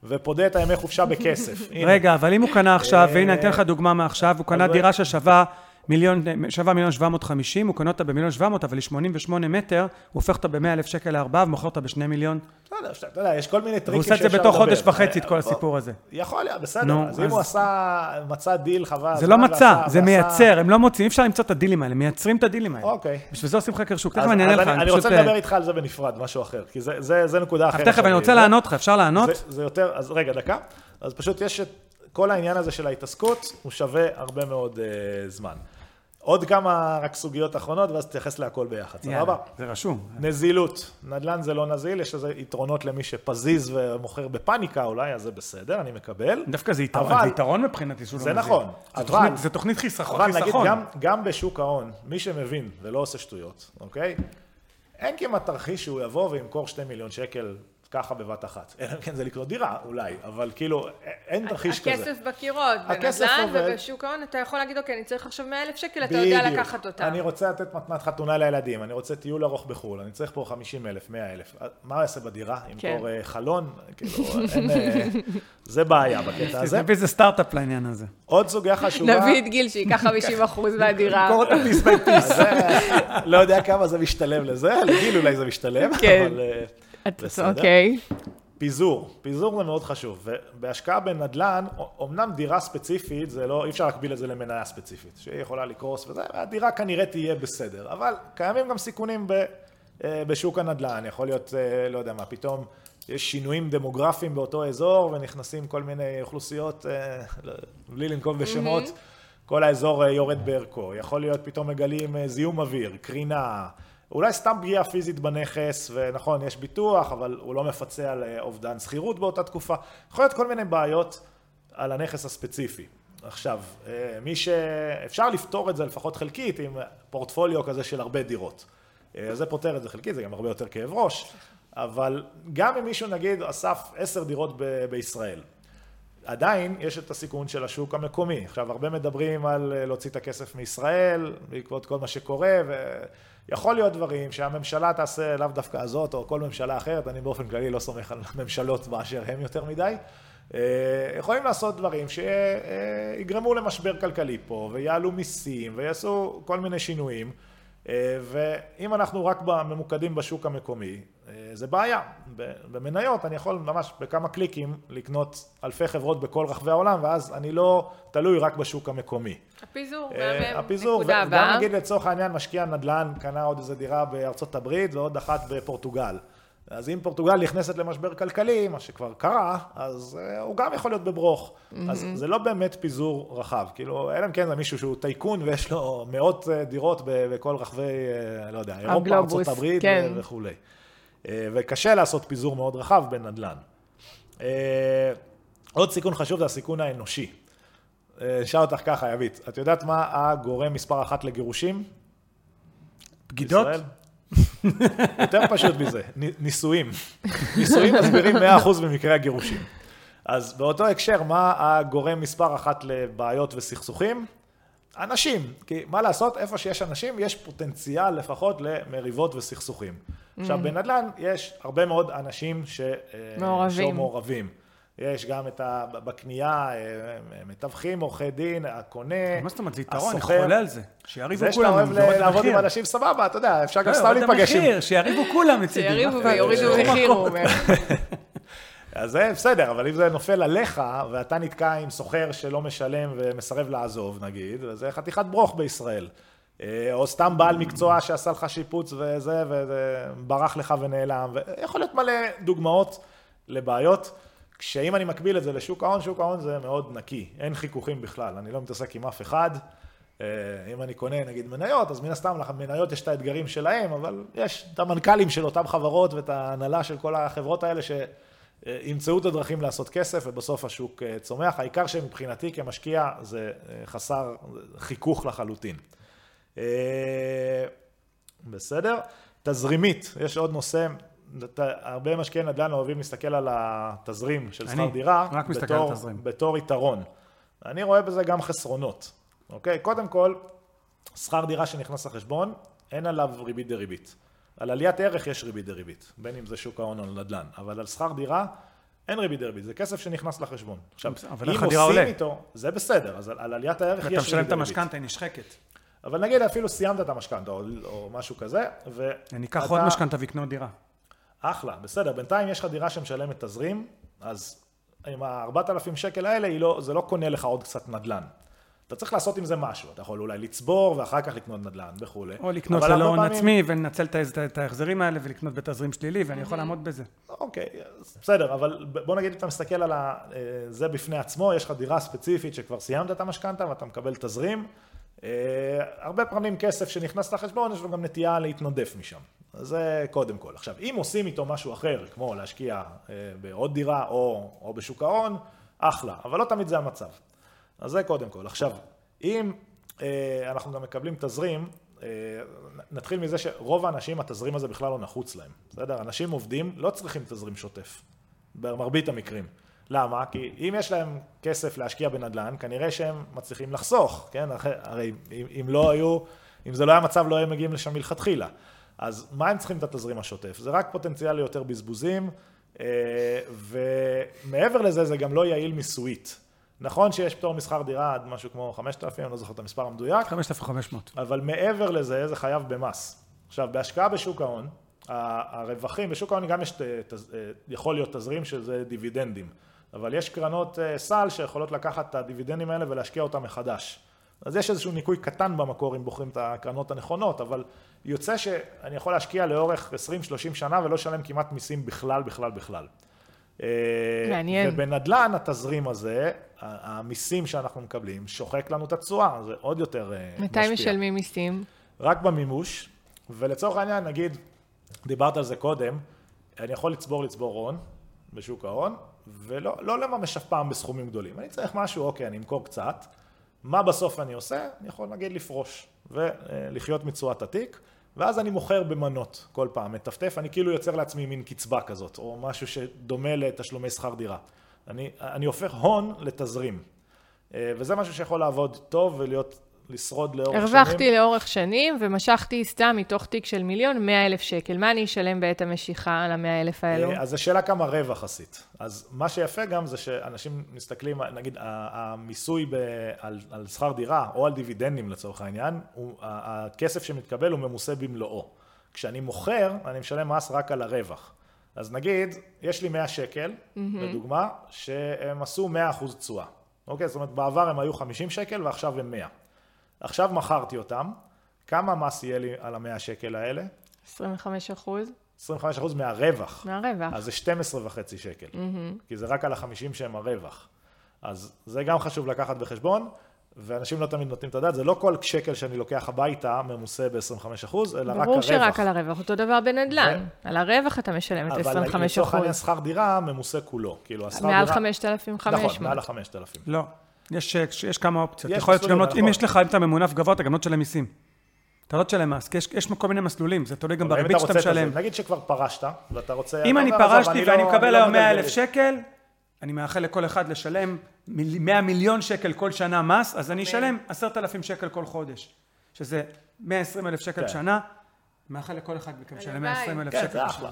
ופודה את הימי חופשה בכסף. רגע, אבל אם הוא קנה עכשיו, אה, והנה אני אתן לך דוגמה מעכשיו, הוא קנה דירה ששווה מיליון, שווה מיליון 750, הוא קונה אותה במיליון 700, אבל היא 88 מטר, הוא הופך אותה ב-100 אלף שקל לארבעה ומוכר אותה בשני מיליון. בסדר, שאתה- אתה יודע, יש כל מיני טריקים והוא עושה את זה בתוך לדבר. חודש וחצי, את כל אה, הסיפור הזה. יכול להיות, בסדר. נו, אז אם הוא עשה, מצא דיל, חבל. זה לא מצא, זה מייצר, הם לא מוצאים, אי אפשר למצוא את הדילים האלה, מייצרים את הדילים האלה. אוקיי. בשביל זה עושים חקר שוק, תכף אני אענה לך, אני רוצה. לדבר איתך על זה בנפרד, משהו אחר, כי זה- נקודה אחרת. תכף אני רוצה לענות לך, אפשר לענות? זה- יותר, אז רגע, דקה. אז פשוט יש את כל העניין הזה של ההתעסקות, הוא שווה הרבה מאוד אה, זמן. עוד כמה רק סוגיות אחרונות, ואז תתייחס להכל ביחד, סבבה? זה רשום. נזילות, נדל"ן זה לא נזיל, יש לזה יתרונות למי שפזיז ומוכר בפאניקה אולי, אז זה בסדר, אני מקבל. דווקא זה יתרון, אבל- זה יתרון מבחינתי שהוא לא זה מבין. נכון, זה אבל- תוכנית- זה תוכנית חיסכון. אבל נגיד. גם, גם בשוק ההון, מי שמבין ולא עושה שטויות, אוקיי? אין כמעט תרחיש שהוא יבוא וימכור שתי מיליון שקל ככה בבת אחת. אלא אם כן זה לקנות דירה, אולי, אבל כאילו, אין תרחיש כזה. הכסף בקירות, בנדל"ן. ובשוק ההון, אתה יכול להגיד, אוקיי, אני צריך עכשיו 100 אלף שקל, אתה יודע. לקחת אותם. אני רוצה לתת מתנת חתונה לילדים, אני רוצה טיול ארוך בחו"ל, אני צריך פה 50 אלף, 100 אלף. מה הוא יעשה בדירה? ימכור אה, חלון? כאילו, אין... אה, [laughs] זה בעיה בקטע הזה. נביא איזה סטארט-אפ לעניין הזה. עוד סוגיה חשובה. נביא את גיל שייקח [laughs] 50 אחוז מהדירה. למכור אותה piece by piece. לא יודע כמה זה משתלם לזה, לגיל אולי זה משתלם, כן. אבל אה, בסדר. אוקיי. פיזור, פיזור זה מאוד חשוב, ובהשקעה בנדל"ן, אמנם דירה ספציפית, זה לא, אי אפשר להקביל את זה למניה ספציפית, שהיא יכולה לקרוס וזה, הדירה כנראה תהיה בסדר, אבל קיימים גם סיכונים ב, אה, בשוק הנדל"ן, יכול להיות, אה, לא יודע מה, פתאום יש שינויים דמוגרפיים באותו אזור, ונכנסים כל מיני אוכלוסיות, אה, לא- בלי לנקוב בשמות, כל האזור יורד בערכו, יכול להיות פתאום מגלים זיהום אוויר, קרינה, אולי סתם פגיעה פיזית בנכס, ונכון, יש ביטוח, אבל הוא לא מפצה על אה, אובדן שכירות באותה תקופה. יכול להיות כל מיני בעיות על הנכס הספציפי. עכשיו, אה, מי ש... אפשר לפתור את זה לפחות חלקית עם פורטפוליו כזה של הרבה דירות. אה, זה פותר את זה חלקית, זה גם הרבה יותר כאב ראש, אבל גם אם מישהו נגיד אסף עשר דירות ב- בישראל, עדיין יש את הסיכון של השוק המקומי. עכשיו, הרבה מדברים על להוציא את הכסף מישראל, בעקבות כל מה שקורה, יכול להיות דברים שהממשלה תעשה לאו דווקא הזאת, או כל ממשלה אחרת, אני באופן כללי לא סומך על ממשלות באשר הם יותר מדי. אה, יכולים לעשות דברים שיגרמו למשבר כלכלי פה, ויעלו מיסים, ויעשו כל מיני שינויים. אה, ואם אנחנו רק ממוקדים בשוק המקומי, זה בעיה. במניות אני יכול ממש בכמה קליקים לקנות אלפי חברות בכל רחבי העולם, ואז אני לא תלוי רק בשוק המקומי. הפיזור, אה, הפיזור, וגם נגיד לצורך העניין משקיע נדל"ן קנה עוד איזה דירה בארצות הברית ועוד אחת בפורטוגל. אז אם פורטוגל נכנסת למשבר כלכלי, מה שכבר קרה, אז uh, הוא גם יכול להיות בברוך. Mm-hmm. אז זה לא באמת פיזור רחב. כאילו, אלא אם כן זה מישהו שהוא טייקון ויש לו מאות uh, דירות בכל רחבי, לא יודע, אירופה, ארה"ב כן. וכולי. Uh, וקשה לעשות פיזור מאוד רחב בנדל"ן. Uh, עוד סיכון חשוב זה הסיכון האנושי. אשאל אותך ככה, יבית, את יודעת מה הגורם מספר אחת לגירושים? בגידות? [laughs] יותר פשוט מזה, נישואים. נישואים מסבירים 100% במקרה הגירושים. אז באותו הקשר, מה הגורם מספר אחת לבעיות וסכסוכים? אנשים, כי מה לעשות, איפה שיש אנשים, יש פוטנציאל לפחות למריבות וסכסוכים. עכשיו, mm. בנדל"ן יש הרבה מאוד אנשים ש... מעורבים. שמעורבים. יש גם את ה... בקנייה, אה, מתווכים, עורכי דין, הקונה, הסוחר. מה זאת אומרת, זה יתרון, אני חולה על זה. שיריבו כולם, זה שאתה אוהב לעבוד עם אנשים סבבה, אתה יודע, אפשר גם לא, סתם להיפגש עם... שיריבו כולם מצידי. שיריבו ויורידו מחיר, הוא אומר. [laughs] אז זה בסדר, אבל אם זה נופל עליך, ואתה נתקע עם סוחר שלא משלם ומסרב לעזוב, נגיד, זה חתיכת ברוך בישראל. אה, או סתם בעל מקצוע שעשה לך שיפוץ וזה, וברח לך ונעלם, ויכול להיות מלא דוגמאות לבעיות. כשאם אני מקביל את זה לשוק ההון, שוק ההון זה מאוד נקי, אין חיכוכים בכלל, אני לא מתעסק עם אף אחד. אה, אם אני קונה נגיד מניות, אז מן הסתם למניות יש את האתגרים שלהם, אבל יש את המנכ"לים של אותן חברות ואת ההנהלה של כל החברות האלה שימצאו את הדרכים לעשות כסף ובסוף השוק אה, צומח. העיקר שמבחינתי כמשקיע זה חסר חיכוך לחלוטין. בסדר? תזרימית, יש עוד נושא הרבה משקיעי נדל"ן אוהבים להסתכל על התזרים של שכר דירה, רק מסתכל בתור, על תזרים. בתור יתרון. אני רואה בזה גם חסרונות, אוקיי? קודם כל, שכר דירה שנכנס לחשבון, אין עליו ריבית דריבית. על עליית ערך יש ריבית דריבית, בין אם זה שוק ההון או נדל"ן, אבל על שכר דירה אין ריבית דריבית, זה כסף שנכנס לחשבון. עכשיו, אם עושים עולה. איתו, זה בסדר, אז על, על עליית הערך יש ריבית דריבית. ואתה משלם את המשכנתה, היא נשחקת. אבל נגיד אפילו סיימת את המשכנתה או, או משהו כזה, ואתה... אני אקח עוד משכנתה ואקנה דירה. אחלה, בסדר, בינתיים יש לך דירה שמשלמת תזרים, אז עם ה-4,000 שקל האלה, לא, זה לא קונה לך עוד קצת נדל"ן. אתה צריך לעשות עם זה משהו, אתה יכול אולי לצבור ואחר כך לקנות נדל"ן וכולי. או לקנות ללא הון פעמים... עצמי ולנצל את ההחזרים האלה ולקנות בתזרים שלילי ואני יכול לעמוד בזה. אוקיי, בסדר, אבל בוא נגיד אתה מסתכל על אה, זה בפני עצמו, יש לך דירה ספציפית שכבר סיימת את המשכנתה ואתה מקבל תזרים. אה, הרבה פעמים כסף שנכנס לחשבון, יש לו גם נטייה להתנודף משם. זה קודם כל. עכשיו, אם עושים איתו משהו אחר, כמו להשקיע אה, בעוד דירה או, או בשוק ההון, אחלה, אבל לא תמיד זה המצב. אז זה קודם כל. עכשיו, אם אה, אנחנו גם מקבלים תזרים, אה, נתחיל מזה שרוב האנשים, התזרים הזה בכלל לא נחוץ להם. בסדר? אנשים עובדים, לא צריכים תזרים שוטף, במרבית המקרים. למה? כי אם יש להם כסף להשקיע בנדל"ן, כנראה שהם מצליחים לחסוך, כן? הרי אם, אם לא היו, אם זה לא היה מצב, לא היו מגיעים לשם מלכתחילה. אז מה הם צריכים את התזרים השוטף? זה רק פוטנציאל ליותר בזבוזים, אה, ומעבר לזה זה גם לא יעיל מיסויית. נכון שיש פטור משכר דירה עד משהו כמו 5,000, אני לא זוכר את המספר המדויק. 5,500. אבל מעבר לזה זה חייב במס. עכשיו, בהשקעה בשוק ההון, הרווחים, בשוק ההון גם יש, אה, יכול להיות תזרים שזה דיבידנדים, אבל יש קרנות אה, סל שיכולות לקחת את הדיבידנדים האלה ולהשקיע אותם מחדש. אז יש איזשהו ניקוי קטן במקור אם בוחרים את הקרנות הנכונות, אבל יוצא שאני יכול להשקיע לאורך 20-30 שנה ולא לשלם כמעט מיסים בכלל, בכלל, בכלל. אה, מעניין. ובנדל"ן התזרים הזה, המיסים שאנחנו מקבלים, שוחק לנו את התשואה, זה עוד יותר אה, משפיע. מתי משלמים מיסים? רק במימוש, ולצורך העניין, נגיד, דיברת על זה קודם, אני יכול לצבור לצבור הון בשוק ההון, ולא לא לממש אף פעם בסכומים גדולים. אני צריך משהו, אוקיי, אני אמכור קצת. מה בסוף אני עושה? אני יכול נגיד לפרוש ולחיות מתשואת התיק, ואז אני מוכר במנות כל פעם, מטפטף, אני כאילו יוצר לעצמי מין קצבה כזאת, או משהו שדומה לתשלומי שכר דירה. אני, אני הופך הון לתזרים, אה, וזה משהו שיכול לעבוד טוב ולהיות לשרוד לאורך שנים. הרווחתי לאורך שנים ומשכתי סתם מתוך תיק של מיליון 100 אלף שקל. מה אני אשלם בעת המשיכה על ה-100 אלף האלו? אה, אז השאלה כמה רווח עשית. אז מה שיפה גם זה שאנשים מסתכלים, נגיד המיסוי ב, על, על שכר דירה או על דיבידנדים לצורך העניין, הוא, הכסף שמתקבל הוא ממוסה במלואו. כשאני מוכר, אני משלם מס רק על הרווח. אז נגיד, יש לי 100 שקל, לדוגמה, שהם עשו 100% תשואה. אוקיי? זאת אומרת, בעבר הם היו 50 שקל ועכשיו הם 100. עכשיו מכרתי אותם, כמה מס יהיה לי על ה-100 שקל האלה? 25 אחוז 25% מהרווח. מהרווח. אז זה 12 וחצי שקל, כי זה רק על החמישים שהם הרווח. אז זה גם חשוב לקחת בחשבון, ואנשים לא תמיד נותנים את הדעת, זה לא כל שקל שאני לוקח הביתה ממוסה ב-25%, אלא רק הרווח. ברור שרק על הרווח, אותו דבר בנדל"ן. על הרווח אתה משלם את אבל 25 לצורך העניין אחוז. שכר דירה ממוסה כולו. כאילו השכר דירה... מעל 5,500. נכון, מעל ה-5,000. לא. יש, יש כמה אופציות. יש יכול להיות שגם לא, מסלולים, אם נכון. יש לך, אם אתה ממונף גבוה, אתה גם לא תשלם מיסים. אתה לא תשלם מס, כי יש, יש כל מיני מסלולים, זה תלוי גם בריבית אתה שאתה משלם. נגיד שכבר פרשת, ואתה רוצה... אם אני אומר, "עזוב, פרשתי לא- ואני אני מקבל לא היום 100 מגלגל אלף לי." שקל, אני מאחל לכל אחד לשלם מיל- 100 מיליון שקל כל שנה מס, אז אני אשלם 10,000 שקל כל חודש, שזה 120 אלף שקל כן. בשנה, מאחל לכל אחד מכם לשלם הלוואי. 120 אלף כן, שקל בשנה.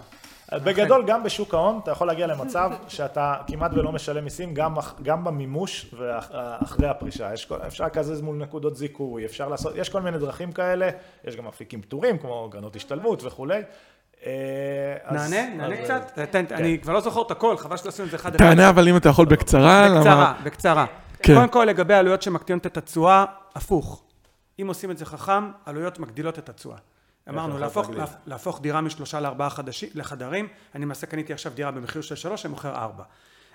בגדול, גם בשוק ההון, אתה יכול להגיע למצב שאתה כמעט ולא משלם מיסים, גם, גם במימוש ואחרי הפרישה. יש כל, אפשר לקזז מול נקודות זיכוי, אפשר לעשות, יש כל מיני דרכים כאלה, יש גם אפיקים פטורים, כמו גרנות השתלמות וכולי. אה, נענה? נענה קצת? תן, אני כבר לא זוכר את הכל, חבל שלא עשינו את זה אחד אחד. תענה, אבל אם אתה יכול בקצרה, למה... בקצרה, בקצרה. כן. קודם כל, לגבי עלויות שמקטינות את התשואה, הפוך. אם עושים את זה חכם, עלויות מגדילות את התשואה. אמרנו, להפוך, להגדיל? להפ- להפוך דירה משלושה לארבעה חדשים, לחדרים, אני למעשה קניתי עכשיו דירה במחיר של שלוש, אני מוכר ארבע.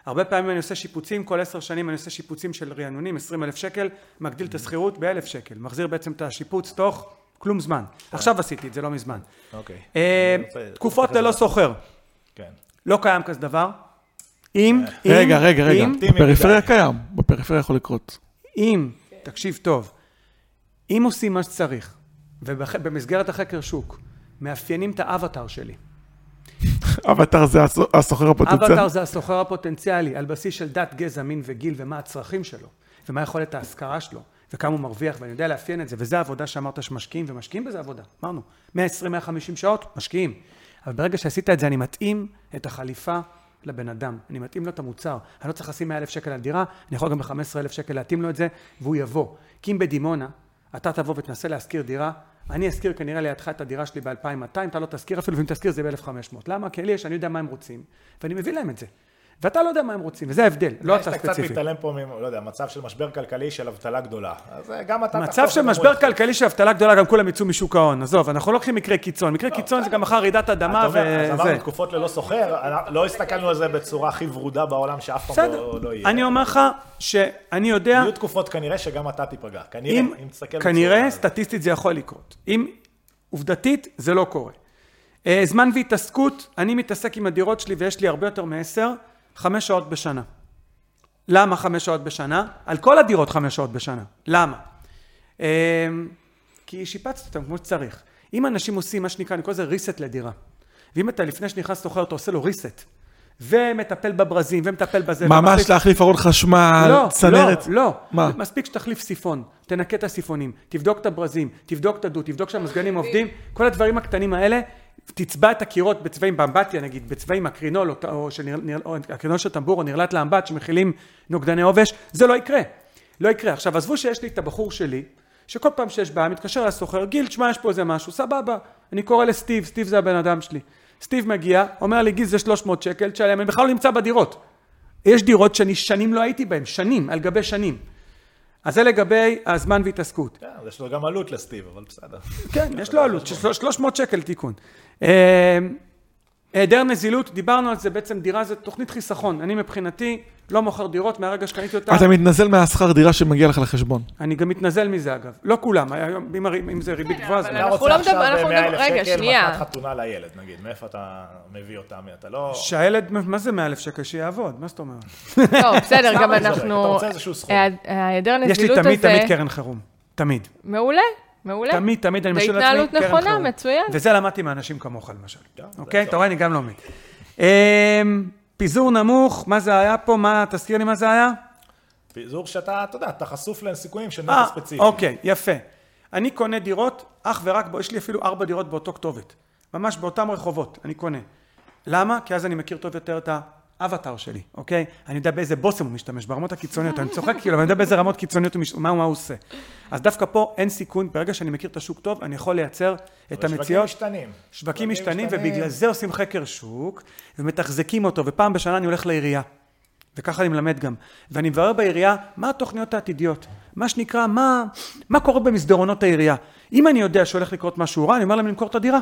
הרבה פעמים אני עושה שיפוצים, כל עשר שנים אני עושה שיפוצים של רענונים, עשרים אלף שקל, מגדיל את השכירות באלף שקל, מחזיר בעצם את השיפוץ תוך כלום זמן. עכשיו עשיתי את זה, לא מזמן. אוקיי. אה, אני רוצה- תקופות ללא. שוכר, כן. לא קיים כזה דבר. אם, אם, רגע, רגע, רגע. בפריפריה. קיים, בפריפריה יכול לקרות. אם, תקשיב טוב, אם עושים מה שצריך, ובמסגרת החקר שוק, מאפיינים את האבטר שלי. אבטר זה הסו- הסוחר הפוטנציאל. אבטר זה הסוחר הפוטנציאלי, על בסיס של דת, גזע, מין וגיל, ומה הצרכים שלו, ומה יכולת ההשכרה שלו, וכמה הוא מרוויח, ואני יודע לאפיין את זה, וזו העבודה שאמרת שמשקיעים, ומשקיעים בזה עבודה, אמרנו, 120-150 שעות, משקיעים. אבל ברגע שעשית את זה, אני מתאים את החליפה לבן אדם, אני מתאים לו את המוצר. אני לא צריך לשים 100 אלף שקל על דירה, אני יכול גם ב-15 אלף שקל להתאים לו את זה, והוא יבוא. כי אם בדימונה, אתה תבוא ותנסה להשכיר דירה, אני אשכיר כנראה לידך את הדירה שלי ב-2200, אתה לא תשכיר אפילו, ואם תשכיר זה ב-1500. למה? כי לי יש, אני יודע מה הם רוצים, ואני מביא להם את זה. ואתה לא יודע מה הם רוצים, וזה ההבדל, לא אתה אתה קצת ספציפי. מתעלם פה, לא יודע, מצב של משבר כלכלי של אבטלה גדולה. אז אה, גם אתה... מצב של משבר. כלכלי של אבטלה גדולה, גם כולם יצאו משוק ההון. עזוב, אנחנו לא לוקחים מקרה קיצון. מקרה קיצון זה גם מחר רעידת אדמה אומר, אז אמרנו וזה. תקופות ללא סוחר, לא הסתכלנו על זה בצורה הכי ורודה בעולם, שאף פעם. לא לא יהיה. אני אומר לך שאני יודע, יהיו תקופות כנראה שגם אתה תיפגע. כנראה, אם, תסתכל כנראה, בצורה- סטטיסטית זה יכול לקרות. אם, עובדתית, זה לא קורה. אה, זמן והתעסקות, אני מתעסק עם הדירות שלי ויש לי הרבה יותר מעשר, חמש שעות בשנה. למה חמש שעות בשנה? על כל הדירות חמש שעות בשנה. למה? אה, כי שיפצתי אותם כמו שצריך. אם אנשים עושים מה שנקרא, אני קורא לזה reset לדירה. ואם אתה לפני שנכנס סוחר, אתה עושה לו reset. ומטפל בברזים, ומטפל בזה. ממש ומחליף- להחליף ארון חשמל, לא, צנרת. לא, לא. מה? מספיק שתחליף סיפון, תנקה את הסיפונים, תבדוק את הברזים, תבדוק את הדוד, תבדוק שהמזגנים עובדים, כל הדברים הקטנים האלה, תצבע את הקירות בצבעים באמבטיה נגיד, בצבעים אקרינול או, או, שנר, נר, או אקרינול של טמבור או נרלט לאמבט שמכילים נוגדני עובש, זה לא יקרה. לא יקרה. עכשיו עזבו שיש לי את הבחור שלי, שכל פעם שיש בעיה מתקשר לסוחר, גיל, תשמע יש פה איזה משהו, סבבה. אני קורא לסטיב, סטיב זה הבן אדם שלי. סטיב מגיע, אומר לי גיל זה 300 שקל, תשלם, אני בכלל לא נמצא בדירות. יש דירות שאני שנים לא הייתי בהן, שנים, על גבי שנים. אז זה לגבי הזמן והתעסקות. כן, יש לו גם עלות לסטיב, אבל בסדר. כן, יש לו עלות, של 300 שקל תיקון. אה, היעדר נזילות, דיברנו על זה, בעצם דירה זה תוכנית חיסכון. אני מבחינתי לא מוכר דירות מהרגע שקניתי אותה. אתה מתנזל מהשכר דירה שמגיע לך לחשבון. אני גם מתנזל מזה אגב. לא כולם, היום, אם, אם זה ריבית גבוהה, זה אבל לא. אנחנו לא מדבר- אנחנו מדבר- רגע, שנייה. מתנת חתונה לילד, נגיד, מאיפה אתה מביא אותה? אתה לא... שהילד, מה זה 100 אלף שקל? שיעבוד, מה זאת אומרת? טוב, בסדר, גם אנחנו... אתה רוצה איזשהו סכום. ההיעד- ההיעדר יש לי נזילות הזה... תמיד, תמיד קרן חירום. תמיד. מעולה, מעולה. תמיד, תמיד אני משאיר לעצמי התנהלות קרן נכונה, חירום. מצוין. וזה למדתי מאנשים כמוך למשל. אוקיי? אתה רואה, אני גם לומד. אמ, פיזור נמוך, מה זה היה פה? מה, תזכיר לי מה זה היה? פיזור שאתה, אתה יודע, אתה חשוף לסיכויים של אה, נכס ספציפי. אוקיי, יפה. אני קונה דירות אך ורק, בו, יש לי אפילו ארבע דירות באותו כתובת. ממש באותם רחובות, אני קונה. למה? כי אז אני מכיר טוב יותר את האבטר שלי, אוקיי? אני יודע באיזה בושם הוא משתמש, ברמות הקיצוניות. אני צוחק כאילו, אבל אני יודע באיזה רמות קיצוניות הוא מש... מה, הוא עושה. אז דווקא פה אין סיכון, ברגע שאני מכיר את השוק טוב, אני יכול לייצר את אבל שווקים המציאות. משתנים. שווקים משתנים, ובגלל זה עושים חקר שוק, ומתחזקים אותו, ופעם בשנה אני הולך לעירייה. וככה אני מלמד גם. ואני מברר בעירייה מה התוכניות העתידיות. מה שנקרא, מה, מה קורה במסדרונות העירייה. אם אני יודע שהולך לקרות משהו רע, אני אומר להם למכור את הדירה.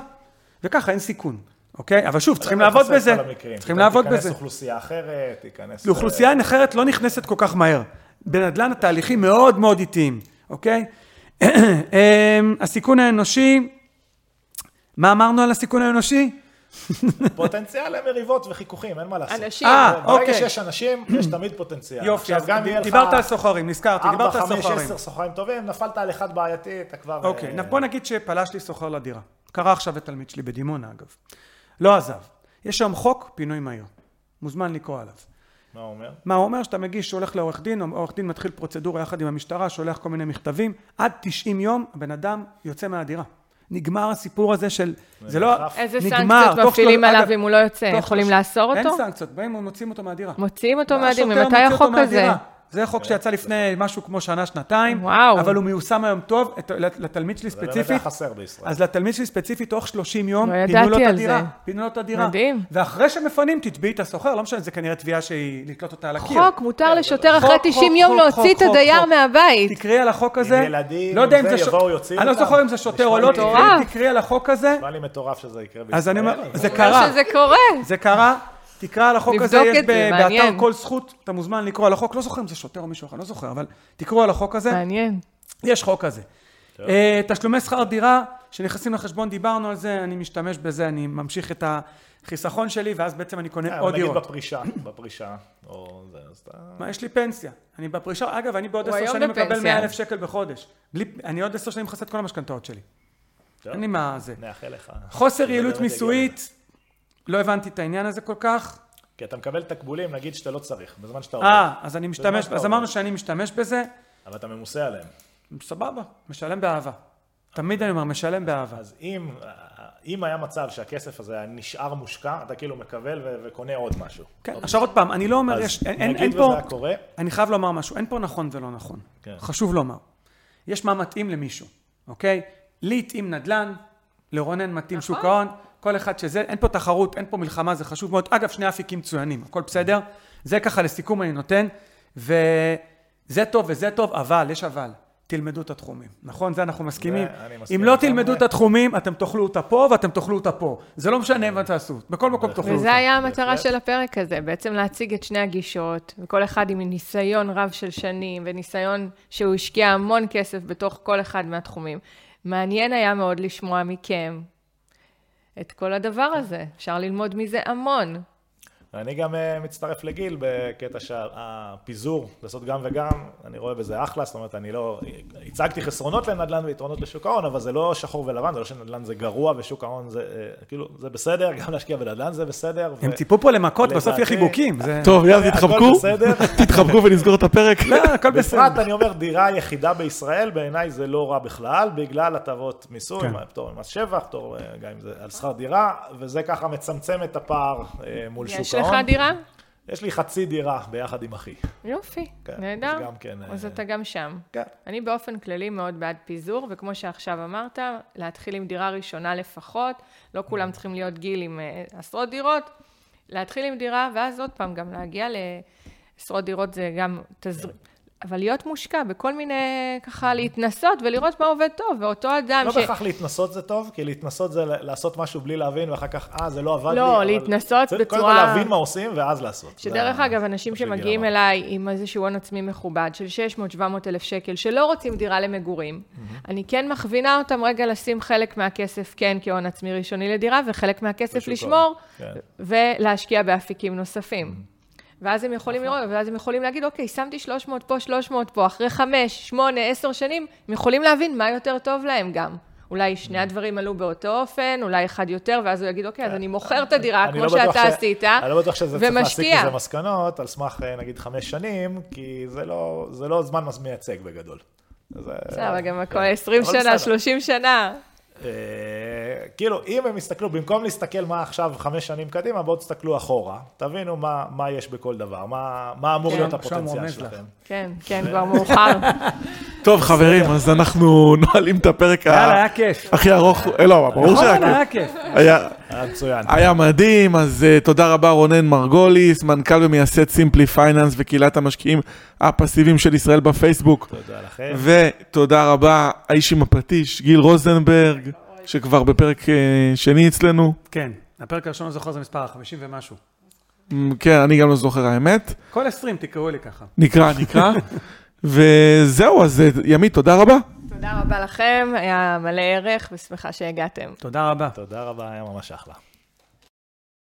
וככה אין סיכון, אוקיי? אבל שוב, צריכים לעבוד בזה. צריכים לעבוד תיכנס בזה. אוכלוסייה אחרת, תיכנס... לאוכלוסייה אחרת לא נכנסת כל כך מהר. בנדל"ן התהליכים מאוד מאוד איטיים, אוקיי? [clears throat] אמ, הסיכון האנושי, מה אמרנו על הסיכון האנושי? [laughs] פוטנציאל למריבות וחיכוכים, אין מה לעשות. אנשים. אה, ברגע אוקיי. שיש אנשים, יש תמיד פוטנציאל. יופי, אז דיברת על סוחרים, נזכרתי, ארבע, דיברת על חמש, סוחרים. עשר סוחרים טובים, נפלת על אחד בעייתי, אתה כבר... אוקיי, אה, בוא נגיד שפלש לי סוחר לדירה. קרה עכשיו לתלמיד שלי בדימונה אגב. לא עזב. יש היום חוק פינוי מהיר. מוזמן לקרוא עליו. מה הוא אומר? מה הוא אומר? שאתה מגיש, הולך לעורך דין, עורך דין מתחיל פרוצדורה יחד עם המשטרה, שולח כל מיני מכתבים, עד 90 יום הבן אדם יוצא מהדירה. נגמר הסיפור הזה של... זה לא... איזה סנקציות מפעילים עליו אם הוא לא יוצא? יכולים לאסור אין אותו? סנקציות, באים ומוציאים אותו מהדירה. מוציאים אותו בא מהדין, השוטר, ממתי החוק הזה? זה חוק שיצא לפני משהו כמו שנה, שנתיים, וואו. אבל הוא מיושם היום טוב, את- לתלמיד שלי זה באמת ספציפית, היה חסר בישראל. אז לתלמיד שלי ספציפית, תוך 30 יום, לא פינו לו את הדירה. זה. פינו לו את הדירה. מדהים. ואחרי שמפנים, תתביעי את הסוחר, לא משנה, זה כנראה תביעה שהיא לתלות אותה על הקיר. חוק, מותר לשוטר חוק, אחרי חוק, 90 יום להוציא את הדייר. מהבית. תקראי על החוק הזה. ילדים, לא יודע אם זה, זה... ש- יבואו, יוציאו אני לא. זוכר אם זה שוטר או לא, תקראי- על החוק הזה. נשמע לי מטורף שזה יקרה בישראל. אז אני אומר, זה קרה. שזה קורה. זה קרה, תקרא על החוק הזה, יש זה, ב- באתר. כל זכות, אתה מוזמן לקרוא על החוק, לא זוכר אם זה שוטר או מישהו אחר, לא זוכר, אבל תקראו על החוק הזה, מעניין. יש חוק כזה. אה, תשלומי שכר דירה שנכנסים לחשבון, דיברנו על זה, אני משתמש בזה, אני ממשיך את החיסכון שלי, ואז בעצם אני קונה אה, עוד נגיד דירות. בפרישה, [coughs] בפרישה, או זה, אז אתה... מה, יש לי פנסיה. אני בפרישה, אגב, אני בעוד עשר שנים מקבל בפנסיה. 100 אלף שקל בחודש. בלי, אני עוד עשר שנים מכסה את כל המשכנתאות שלי. טוב, אין לי מה זה. נאחל לך. חוסר יעילות מיסויית, לא הבנתי את העניין הזה כל כך. כי אתה מקבל תקבולים, נגיד שאתה לא צריך, בזמן שאתה אה, עובד. אז אני משתמש, אז. אמרנו שאני משתמש בזה, אבל אתה ממוסה עליהם. סבבה, משלם באהבה. תמיד אני אומר, משלם באהבה. אז אם, אם היה מצב שהכסף הזה היה נשאר מושקע, אתה כאילו מקבל ו- וקונה עוד משהו. כן, עכשיו עוד פעם, אני לא אומר, יש, אין, אין, אין פה, קורה, אני חייב לומר משהו, אין פה נכון ולא נכון. כן. חשוב לומר. יש מה מתאים למישהו, אוקיי? לי התאים נדל"ן, לרונן מתאים נכון. שוק ההון, כל אחד שזה, אין פה תחרות, אין פה מלחמה, זה חשוב מאוד. אגב, שני אפיקים מצוינים, הכל בסדר. זה ככה לסיכום אני נותן, וזה טוב וזה טוב, אבל, יש אבל. תלמדו את התחומים, נכון? זה אנחנו מסכימים. זה אני מסכים אם לא. תלמדו את התחומים, אתם תאכלו אותה פה ואתם תאכלו אותה פה. זה לא משנה מה תעשו, בכל מקום תאכלו אותה. וזה היה המטרה. של הפרק הזה, בעצם להציג את שני הגישות, וכל אחד עם ניסיון רב של שנים, וניסיון שהוא השקיע המון כסף בתוך כל אחד מהתחומים. מעניין היה מאוד לשמוע מכם את כל הדבר הזה, אפשר ללמוד מזה המון. אני גם אה, מצטרף לגיל בקטע שהפיזור, לעשות גם וגם, אני רואה בזה אחלה, זאת אומרת, אני לא... הצגתי חסרונות לנדל"ן ויתרונות לשוק ההון, אבל זה לא שחור ולבן, זה לא שנדל"ן זה גרוע ושוק ההון זה אה, כאילו, זה בסדר, [laughs] גם להשקיע בנדל"ן זה בסדר. הם ציפו פה למכות, בסוף יהיה חיבוקים. [laughs] טוב, יאללה, תתחבקו. [laughs] תתחבקו ונסגור את הפרק. לא, הכל בסדר. בפרט אני אומר, דירה יחידה בישראל, בעיניי זה לא רע בכלל, בגלל הטבות מיסוי, כן. פטור ממס שבח, פטור אה, גם אם זה על שכר דירה, וזה ככה מצמצם את הפער מול שוק. לך דירה? יש לי חצי דירה ביחד עם אחי. יופי, כן, נהדר. אז גם כן, אז אה, אתה גם שם. כן. אני באופן כללי מאוד בעד פיזור, וכמו שעכשיו אמרת, להתחיל עם דירה ראשונה לפחות, לא כולם צריכים להיות גיל עם אה, עשרות דירות, להתחיל עם דירה, ואז עוד פעם, גם להגיע לעשרות דירות זה גם תזר... אבל להיות מושקע בכל מיני, ככה להתנסות ולראות מה עובד טוב, ואותו אדם לא ש... בהכרח להתנסות זה טוב, כי להתנסות זה לעשות משהו בלי להבין, ואחר כך, אה, זה לא עבד לי. לא, אבל להתנסות צריך קודם בצורה- כל להבין מה עושים, ואז לעשות. שדרך זה אגב, אנשים שמגיעים. אליי עם איזשהו הון עצמי מכובד של 600-700 אלף שקל, שלא רוצים דירה למגורים, אני כן מכווינה אותם רגע לשים חלק מהכסף כן כהון עצמי ראשוני לדירה, וחלק מהכסף לשמור, כן. ולהשקיע באפיקים נוספים. ואז הם יכולים לראות, ואז הם יכולים להגיד, אוקיי, שמתי 300 פה, 300 פה, אחרי 5, 8, 10 שנים, הם יכולים להבין מה יותר טוב להם גם. אולי שני הדברים עלו באותו אופן, אולי אחד יותר, ואז הוא יגיד, אוקיי, אז אני מוכר את הדירה כמו לא שאתה עשית, אני לא בטוח שזה צריך להסיק ומשקיע. מזה מסקנות על סמך אה, נגיד חמש שנים, כי זה לא, לא זמן מייצג בגדול. בסדר, אבל גם כן. הכל 20 אבל שנה, בסדר. 30 שנה. אה, כאילו, אם הם יסתכלו, במקום להסתכל מה עכשיו חמש שנים קדימה, בואו תסתכלו אחורה, תבינו מה, מה יש בכל דבר, מה, מה אמור כן, להיות הפוטנציאל. שלכם. כן, כן, כבר מאוחר. [laughs] טוב, חברים, אז אנחנו נועלים את הפרק יאללה, ה- היה כיף. הכי ארוך. אה, לא, ברור שהיה נכון, כיף. היה כיף. היה- היה מצוין. היה מדהים, אז uh, תודה רבה רונן מרגוליס, מנכ"ל ומייסד סימפלי פייננס וקהילת המשקיעים הפסיביים של ישראל בפייסבוק. תודה לכם. ותודה רבה, האיש עם הפטיש, גיל רוזנברג, שכבר בפרק uh, שני אצלנו. כן, הפרק הראשון לא זוכר זה מספר 50 ומשהו. כן, אני גם לא זוכר האמת. כל 20 תקראו לי ככה. נקרא, נקרא. [laughs] וזהו, אז אה, ימית, תודה רבה. תודה רבה לכם, היה מלא ערך ושמחה שהגעתם. תודה רבה. תודה רבה, היה ממש אחלה.